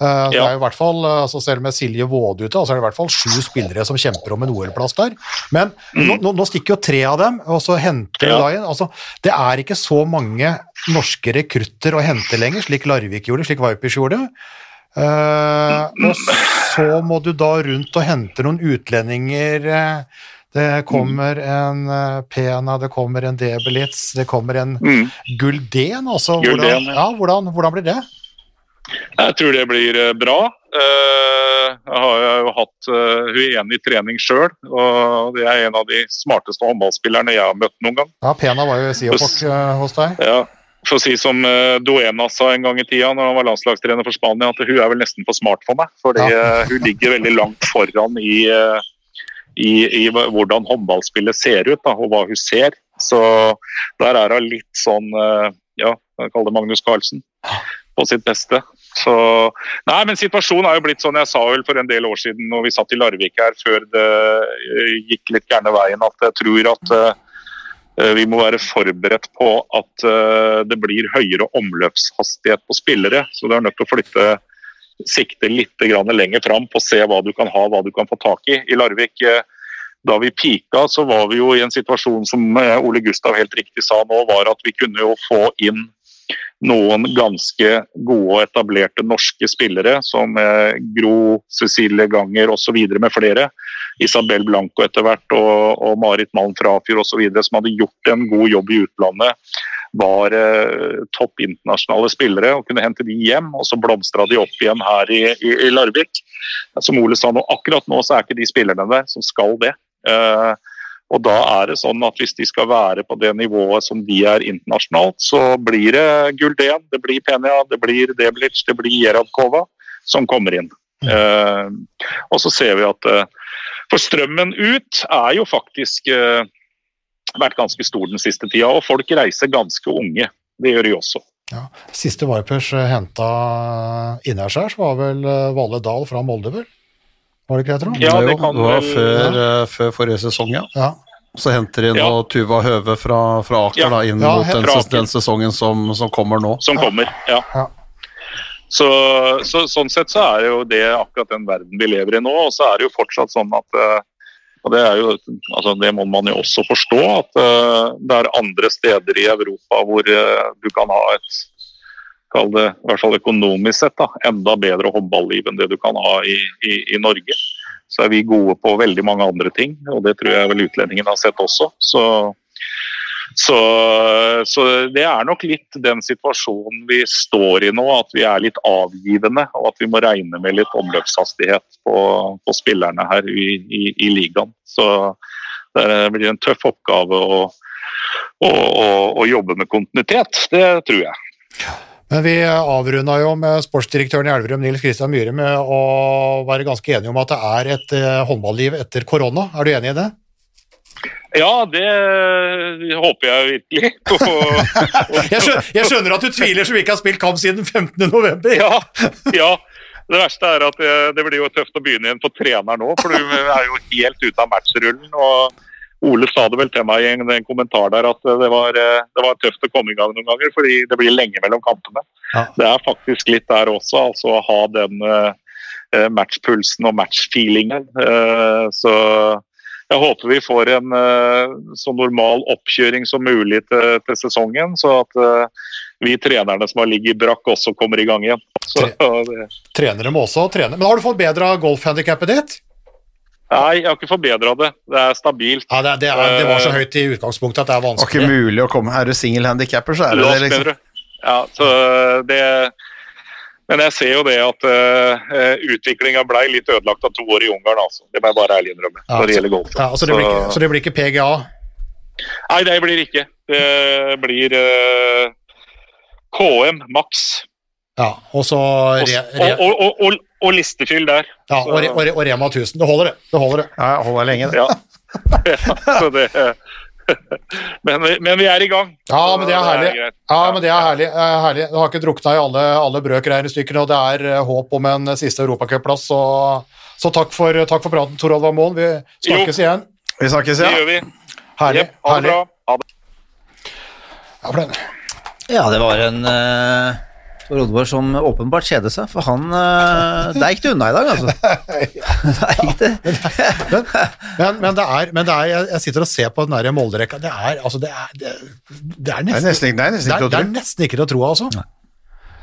Eh, det Ja. er jo i hvert fall, eh, altså Selv med Silje Våde ute, altså er det i hvert fall sju spillere som kjemper om en OL-plass der. Men nå, nå, nå stikker jo tre av dem, og så henter. Ja. du da inn altså, Det er ikke så mange norske rekrutter å hente lenger, slik Larvik gjorde, slik Vipers gjorde. Uh, og så må du da rundt og hente noen utlendinger. eh, Det kommer en uh, Pena, det kommer en Debelitz, det kommer en Mm. Guldén. Altså, hvordan, ja. ja, hvordan, hvordan blir det? Jeg tror det blir eh, bra. Eh, Jeg har jo hatt eh, hun igjen i trening sjøl, og det er en av de smarteste håndballspillerne jeg har møtt noen gang. Ja, Pena var jo Siofok hos deg. Ja. For å si som Duena sa en gang i tida når han var landslagstrener for Spania, at hun er vel nesten for smart for meg. Fordi Ja. hun ligger veldig langt foran i, i, i hvordan håndballspillet ser ut, da, og hva hun ser. Så der er hun litt sånn Ja, kaller det Magnus Carlsen på sitt beste. Så, nei, men Situasjonen er jo blitt sånn jeg sa vel for en del år siden når vi satt i Larvik her før det eh, gikk litt gærne veien, at jeg tror at Eh, Vi må være forberedt på at uh, det blir høyere omløpshastighet på spillere. Så du er nødt til å flytte sikte litt lenger fram på å se hva du kan ha, hva du kan få tak i. I Larvik, uh, da vi pika, så var vi jo i en situasjon som Ole Gustav helt riktig sa nå, var at vi kunne jo få inn noen ganske gode og etablerte norske spillere, som eh, Gro, Cecilie Ganger osv. med flere. Isabel Blanco etter hvert og, og Marit Malm Frafjord osv. som hadde gjort en god jobb i utlandet. Var eh, topp internasjonale spillere og kunne hente de hjem, og så blomstra de opp igjen her i, i, i Larvik. Som Ole sa nå, akkurat nå så er ikke de spillerne der som skal det. Eh, og da er det sånn at hvis de skal være på det nivået som de er internasjonalt, så blir det Gulden, det blir Penia, det blir Deblic, det blir Jeradkova som kommer inn. Eh, og så ser vi at uh, For strømmen ut er jo faktisk uh, vært ganske stor den siste tida, og folk reiser ganske unge. Det gjør de også. Ja. Siste Vipers henta innaskjærs var vel Valle Dahl fra Molde, vel? Var det ikke det, tror jeg? Ja, Jo, det kan var før, ja. før forrige sesong, ja. Ja. Så henter de nå Ja. Tuva Høve fra, fra Aker Ja. da, inn Ja, mot den, den sesongen som, som kommer nå. som kommer. Ja. Ja. Så, så, sånn sett så er jo det akkurat den verden vi lever i nå. Og så er det jo fortsatt sånn at eh, og det, er jo, altså det må man jo også forstå, at eh, det er andre steder i Europa hvor eh, du kan ha et kall det, i hvert fall økonomisk sett, da, enda bedre håndballiv enn det du kan ha i, i, i Norge. Så er vi gode på veldig mange andre ting, og det tror jeg vel utlendingene har sett også. Så, så, så det er nok litt den situasjonen vi står i nå, at vi er litt avgivende, og at vi må regne med litt omløpshastighet på, på spillerne her i, i, ligaen. Så det blir en tøff oppgave å, å, å, å jobbe med kontinuitet, det tror jeg. Men vi avrunda jo med sportsdirektøren i Elverum, Nils Kristian Myhre, med å være ganske enige om at det er et eh, håndballiv etter korona. Er du enig i det? Ja, det håper jeg virkelig. [laughs] Jeg skjønner, jeg skjønner at du tviler som ikke har spilt kamp siden 15.11. Ja, ja. Det verste er at det, det blir jo tøft å begynne igjen for trener nå, for du er jo helt ute av matchrullen. og Ole sa det vel til meg i en, en kommentar der at det var, eh, det var tøft å komme i gang noen ganger, fordi det blir lenge mellom kampene. Ja. Det er faktisk litt der også, altså å ha den eh, eh, matchpulsen og matchfeelingen. Uh, så jeg håper vi får en uh, så normal oppkjøring som mulig til, til sesongen, så at eh, vi trenerne som har ligget i brakk, også kommer i gang igjen. Så, [laughs] det, Trenere må også trene. Men har du fått bedra golfhandikappet ditt? Nei, jeg har ikke forbedra det. Det er stabilt. Ja, det, det, er, det var så høyt i utgangspunktet at det er vanskelig. Det var ikke mulig å komme Er du singelhandikapper, så er det det, liksom. Ja, så det Men jeg ser jo det at uh, utviklinga blei litt ødelagt av to år i Ungarn, altså. Det må jeg bare ærlig innrømme. Ja, når det gjelder golf. Ja, så, det blir ikke, så det blir ikke PGA? Nei, det blir ikke. Det blir uh, KM maks. Ja, og så re, re, og, og, og, og listefyll der. ja, og, og, og Rema 1000. Det holder, det. det, holder det. Ja, jeg holder lenge, det. Ja. [laughs] ja så det [laughs] men, vi- men vi er i gang. Ja, men det er herlig. greit. Ja, men det er herlig. eh, herlig. Du har ikke drukna i alle, alle brøkregnestykkene, og det er eh, håp om en siste europacupplass. Så, så takk, for, takk for praten, Tor Alvar Moen. Vi snakkes igjen. Vi snakkes, Det gjør vi. Herlig. Yep, ha det herlig. bra. Ha det. Ja. Ja, det var en uh, Rodvar som åpenbart kjeder seg, for han uh, Der gikk det unna i dag, altså. [laughs] Der gikk det. Men, men, det er, men det er jeg, jeg sitter og ser på den der Molde-rekka. Det er, altså, det er, det, det er nesten det er nesten ikke det er nesten ikke til å tro, altså.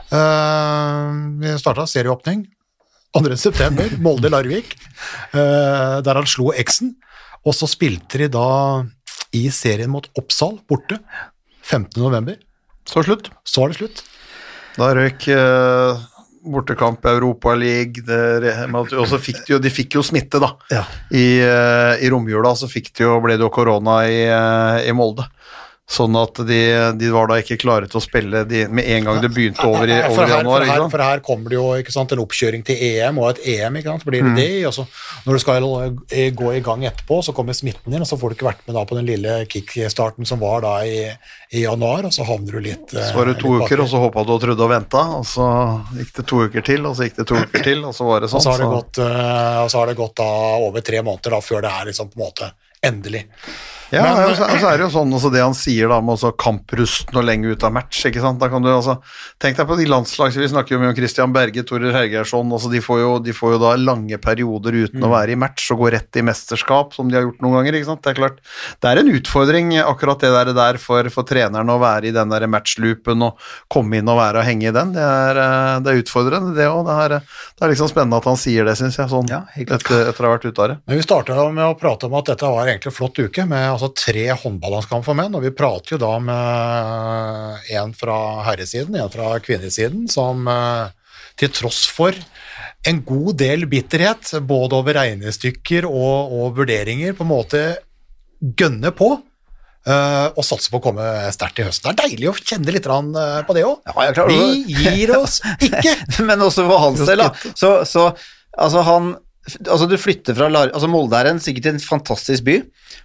Uh, vi starta serieåpning 2. september, Molde-Larvik, uh, der han slo X-en. Og så spilte de da i serien mot Oppsal, borte, 15. november. Så slutt. Så er det slutt. Da røk eh, bortekamp i Europa League, og så fikk de jo, de fikk jo smitte, da. Ja. I, eh, i romjula så fikk de jo, ble det jo korona i, eh, i Molde. Sånn at de, de var da ikke klare til å spille de, med en gang det begynte over i, over her, januar. for, her, for her kommer det jo ikke sant, en oppkjøring til EM og et EM. Ikke sant? Blir Mm. det det, og så Når du skal eh, gå i gang etterpå, så kommer smitten inn, og så får du ikke vært med da på den lille kickstarten som var da i, i januar, og så havner du litt eh, Så var det to uker, og så håpa du og trodde og venta, og så gikk det to uker til, og så gikk det to uker til, og så var det Og sånn. så har det gått, eh, og så har det gått da over tre måneder da, før det er liksom på en måte endelig. Ja, Men- og så, og så er det jo sånn altså, det han sier da med også kamprusten og lenge ut av match, ikke sant. Da kan du altså Tenk deg på de landslags Vi snakker jo mye om Christian Berge, Torer Hergeirsson. Altså de, får jo, de får jo da lange perioder uten å være i match og gå rett i mesterskap, som de har gjort noen ganger, ikke sant. Det er klart det er en utfordring akkurat det der, der for, for treneren å være i den der matchloopen og komme inn og være og henge i den. Det er, eh, det er utfordrende, det òg. Det, det er liksom spennende at han sier det, syns jeg, sånn Ja, etter, etter å ha vært ute av det. Men Vi starta med å prate om at dette var egentlig en flott uke, med altså tre håndballandskamp for menn. Og vi prater jo da med en fra herresiden, en fra kvinnesiden, som eh, til tross for en god del bitterhet, både over regnestykker og, og vurderinger, på en måte gønner på. Uh, og satser på å komme sterkt i høsten. Det er deilig å kjenne litt eh, på det òg. Ja. Vi gir oss [laughs] ikke! Men også for hans del. Så, så altså han Altså du flytter fra Lar altså Molde er en, sikkert en fantastisk by,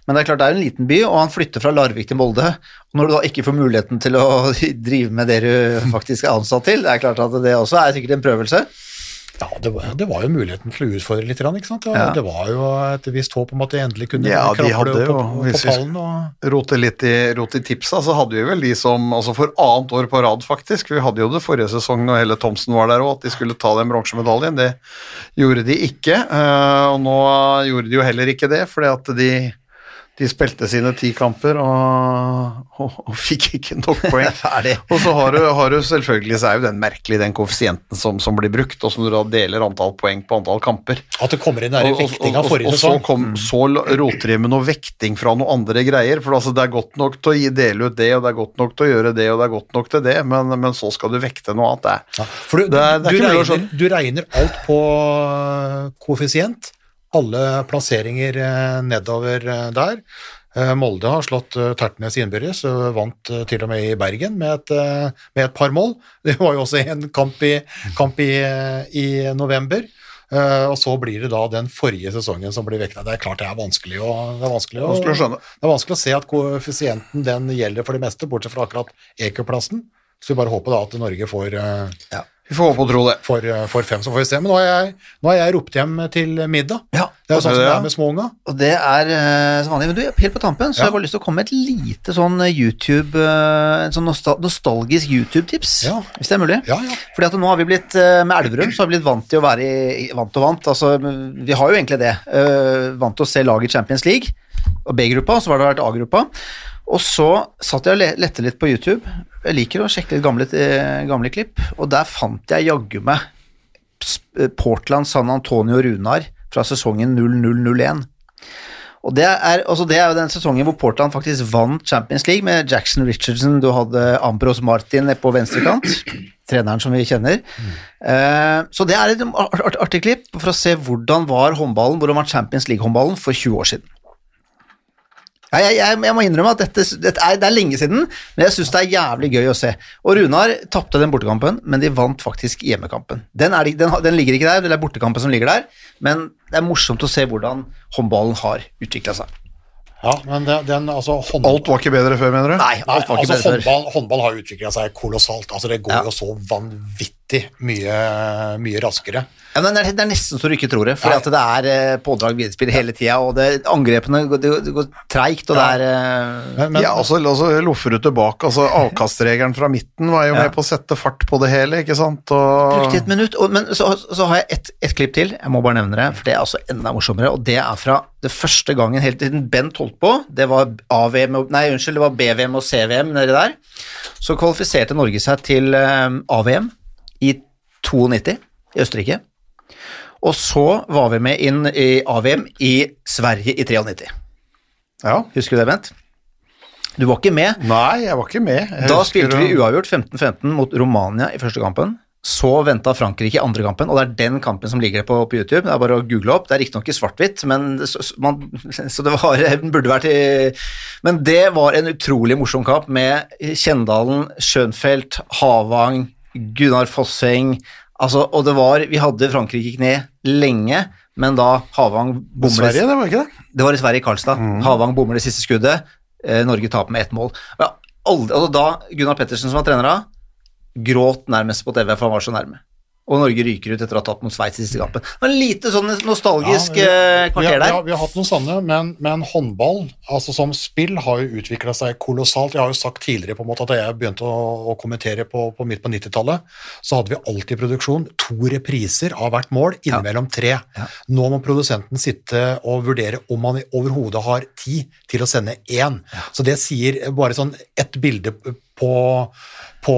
men det er klart det er en liten by, og han flytter fra Larvik til Molde. Og når du da ikke får muligheten til å [laughs] drive med det du faktisk er ansatt til, det er klart at det også er sikkert en prøvelse. Ja, det var, det var jo muligheten til å utfordre litt, ikke sant? Det, Ja. det var jo et visst håp om at de endelig kunne Ja, de hadde opp jo, på, på, hvis vi- pallen. Og, rote litt i, rote i tipsa, så hadde vi vel de som altså For annet år på rad, faktisk. Vi hadde jo det forrige sesong når hele Thomsen var der òg, at de skulle ta den bronsemedaljen. Det gjorde de ikke. eh, Og nå gjorde de jo heller ikke det, fordi at de, de spilte sine ti kamper og, og, og fikk ikke nok [laughs] poeng. Og så har du, har du selvfølgelig så er jo den merkelig, den koeffisienten som, som blir brukt, og som du da deler antall poeng på antall kamper. at det kommer inn den Og- og- vektinga og- forrige og så, sesong. kom, så roter de med noe vekting fra noen andre greier. For altså, det er godt nok til å gi, dele ut det, og det er godt nok til å gjøre det, og det er godt nok til det, men, men så skal du vekte noe annet. Det. Ja, for du, Det er- det er du, regner, du regner alt på øh, koeffisient. Alle plasseringer eh, nedover eh, der. Eh, Molde har slått Tertnes innbyrdes, og vant til og med i Bergen med et, med et par mål. [laughs] Det var jo også en kamp i, kamp i, i november. Eh, og så blir det da den forrige sesongen som blir vekta. Det er klart det er vanskelig å, det er vanskelig å, Vanskelig å skjønne. det er vanskelig å se at koeffisienten den gjelder for det meste, bortsett fra akkurat EQ-plassen. Så vi bare håper da at Norge får, eh, Vi får håpe og tro det. For, for, fem, så får vi se. Men nå har jeg, nå har jeg ropt hjem til middag. Ja, Det er jo sånn som det er med småunga. Og det er eh, som vanlig. Men du, helt på tampen, så Ja. har jeg bare lyst til å komme med et lite sånn eh, YouTube eh, En sånn nostalgisk YouTube-tips, Ja. hvis det er mulig. Ja, ja. Fordi at nå har vi blitt, eh, med Elverum, så har vi blitt vant til å være i, vant og vant. Altså, vi har jo egentlig det. eh, vant til å se laget i Champions League, og B-gruppa, så har det vært A-gruppa. Og så satt jeg og lette litt på YouTube. Jeg liker å sjekke litt gamle, eh, gamle klipp, og der fant jeg jaggu meg Portland San Antonio Runar fra sesongen 0001. Og det er, altså det er jo den sesongen hvor Portland faktisk vant Champions League med Jackson Richardson, du hadde Ambros Martin på venstrekant, [clears throat] treneren som vi kjenner. Eh, så det er et art- art- artig klipp for å se hvordan var håndballen, hvordan var Champions League-håndballen for 20 år siden. Ja, jeg, jeg, jeg må innrømme at dette, dette er, det er lenge siden, men jeg syns det er jævlig gøy å se. Og Runar tapte den bortekampen, men de vant faktisk hjemmekampen. Den, er, den, den ligger ikke der, det er bortekampen som ligger der, men det er morsomt å se hvordan håndballen har utvikla seg. ja men det, den, altså, hånd... Alt var ikke bedre før, mener du? Nei, alt var ikke altså, bedre før. håndball, håndball har utvikla seg kolossalt. Altså, det går Ja. jo så vanvittig mye, mye raskere. Ja, men det, er, nesten så du ikke tror det, for det er eh, pådrag viderespill hele tida, og det, angrepene går- det, går, går treigt, og det er eh, Men, men ja, altså, altså loffer du tilbake. Altså, Avkastregelen fra midten var jo Ja. med på å sette fart på det hele, ikke sant? Og, Brukte et minutt, og, men så, så har jeg et, et klipp til, jeg må bare nevne det, for det er altså enda morsommere, og det er fra det første gangen helt siden Bent holdt på, det var AVM, nei unnskyld, det var BVM og CVM nedi der, så kvalifiserte Norge seg til eh, AVM i 92 i Østerrike, og så var vi med inn i AVM i Sverige i 93. ja. Husker du det, Bent? Du var ikke med. Nei, jeg var ikke med. Jeg Da spilte vi uavgjort 15-15 mot Romania i første kampen. Så venta Frankrike i andre kampen, og det er den kampen som ligger på, på YouTube. Det er bare å google opp. Det er riktignok i svart-hvitt, så, så man, [laughs] så det var, [laughs] burde vært i Men det var en utrolig morsom kamp med Kjendalen, Schönfeldt, Havang, Gunnar Fosseng altså, Og det var Vi hadde Frankrike i kne lenge, men da Havang bommer Sverige, det var ikke det? det var i Sverige, i Karlstad. Havang bommer det siste skuddet. Eh, Norge taper med ett mål. Og aldri, altså da Gunnar Pettersen som var trener da, gråt nærmest på TV, for han var så nærme. Og Norge ryker ut etter å ha tatt mot Sveits i siste kampen. En lite sånn nostalgisk Ja, vi- eh, kvarter der. Ja, vi har hatt noen sånne, men, men håndball altså som spill har jo utvikla seg kolossalt. Jeg har jo sagt tidligere på en måte at jeg begynte å, å kommentere på, på midt på 90-tallet, så hadde vi alltid produksjon to repriser av hvert mål, innimellom tre. Nå må produsenten sitte og vurdere om man overhodet har tid til å sende én. Så det sier bare sånn ett bilde på på,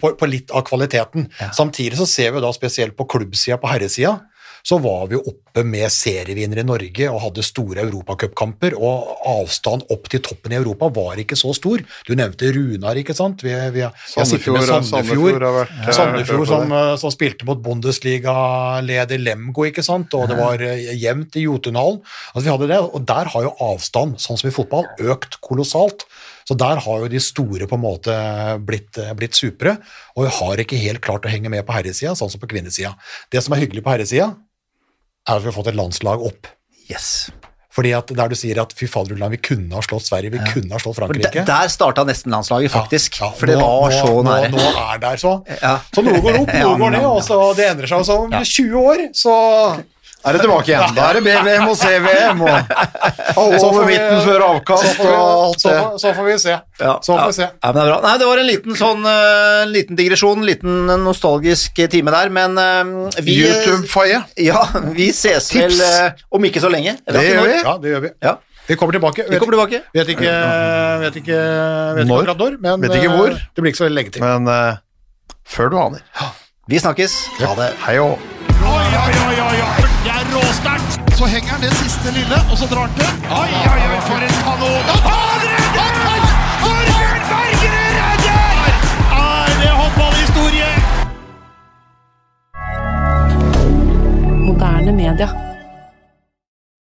på, på litt av kvaliteten. Samtidig så ser vi da spesielt på klubbsida, på herresida, så var vi oppe med serievinnere i Norge og hadde store europacupkamper, og avstand opp til toppen i Europa var ikke så stor. Du nevnte Runar, ikke sant? Vi, vi, Sandefjord, Sandefjord, Sandefjord har vært, ja, Sandefjord som, eh, som spilte mot Bundesliga-leder Lemgo, ikke sant? og det var eh, jevnt i Jotunhallen. Altså, vi hadde det, og der har jo avstand, sånn som i fotball, økt kolossalt. Så der har jo de store på en måte blitt, eh, blitt supre, og vi har ikke helt klart å henge med på herresida, sånn som på kvinnesida. Det som er hyggelig på herresida, er at vi har fått et landslag opp. Yes. Fordi at der du sier at fy faderullan, vi kunne ha slått Sverige, vi kunne ha slått Frankrike. der, der starta nesten landslaget, faktisk. Ja, ja, for det nå- var nå, nære. Nå, nå er der så. Ja. Så noe går opp, [laughs] noe Ja, går ned, ja, og så det endrer seg. Og så om 20 år, så Er det tilbake igjen? Da er det BVM og CVM og Så får over vi- midten før avkast og alt så, det. får- så får vi se. Ja, Så får vi se. Ja, ja, men det er bra. Nei, det var en liten sånn eh, en liten digresjon, en liten nostalgisk time der, men eh, vi YouTube-faie. Ja, vi ses Tips. vel eh, om ikke så lenge. Det gjør vi. Ja, det gjør vi. Ja, Vi kommer tilbake. vi kommer tilbake. Vet ikke, vet ikke, vet ikke Når? akkurat når, men Vet ikke eh, hvor. det blir ikke så veldig lenge til. Men uh, før du aner. Vi snakkes. Ha det. Hei og Oi, oi, oi, oi, Så henger han det siste lille, og så drar han til. Oi, oi, oi, for en kanon. Og han redder! Torbjørn Bergerud redder! Er det håndballhistorie? Moderne media.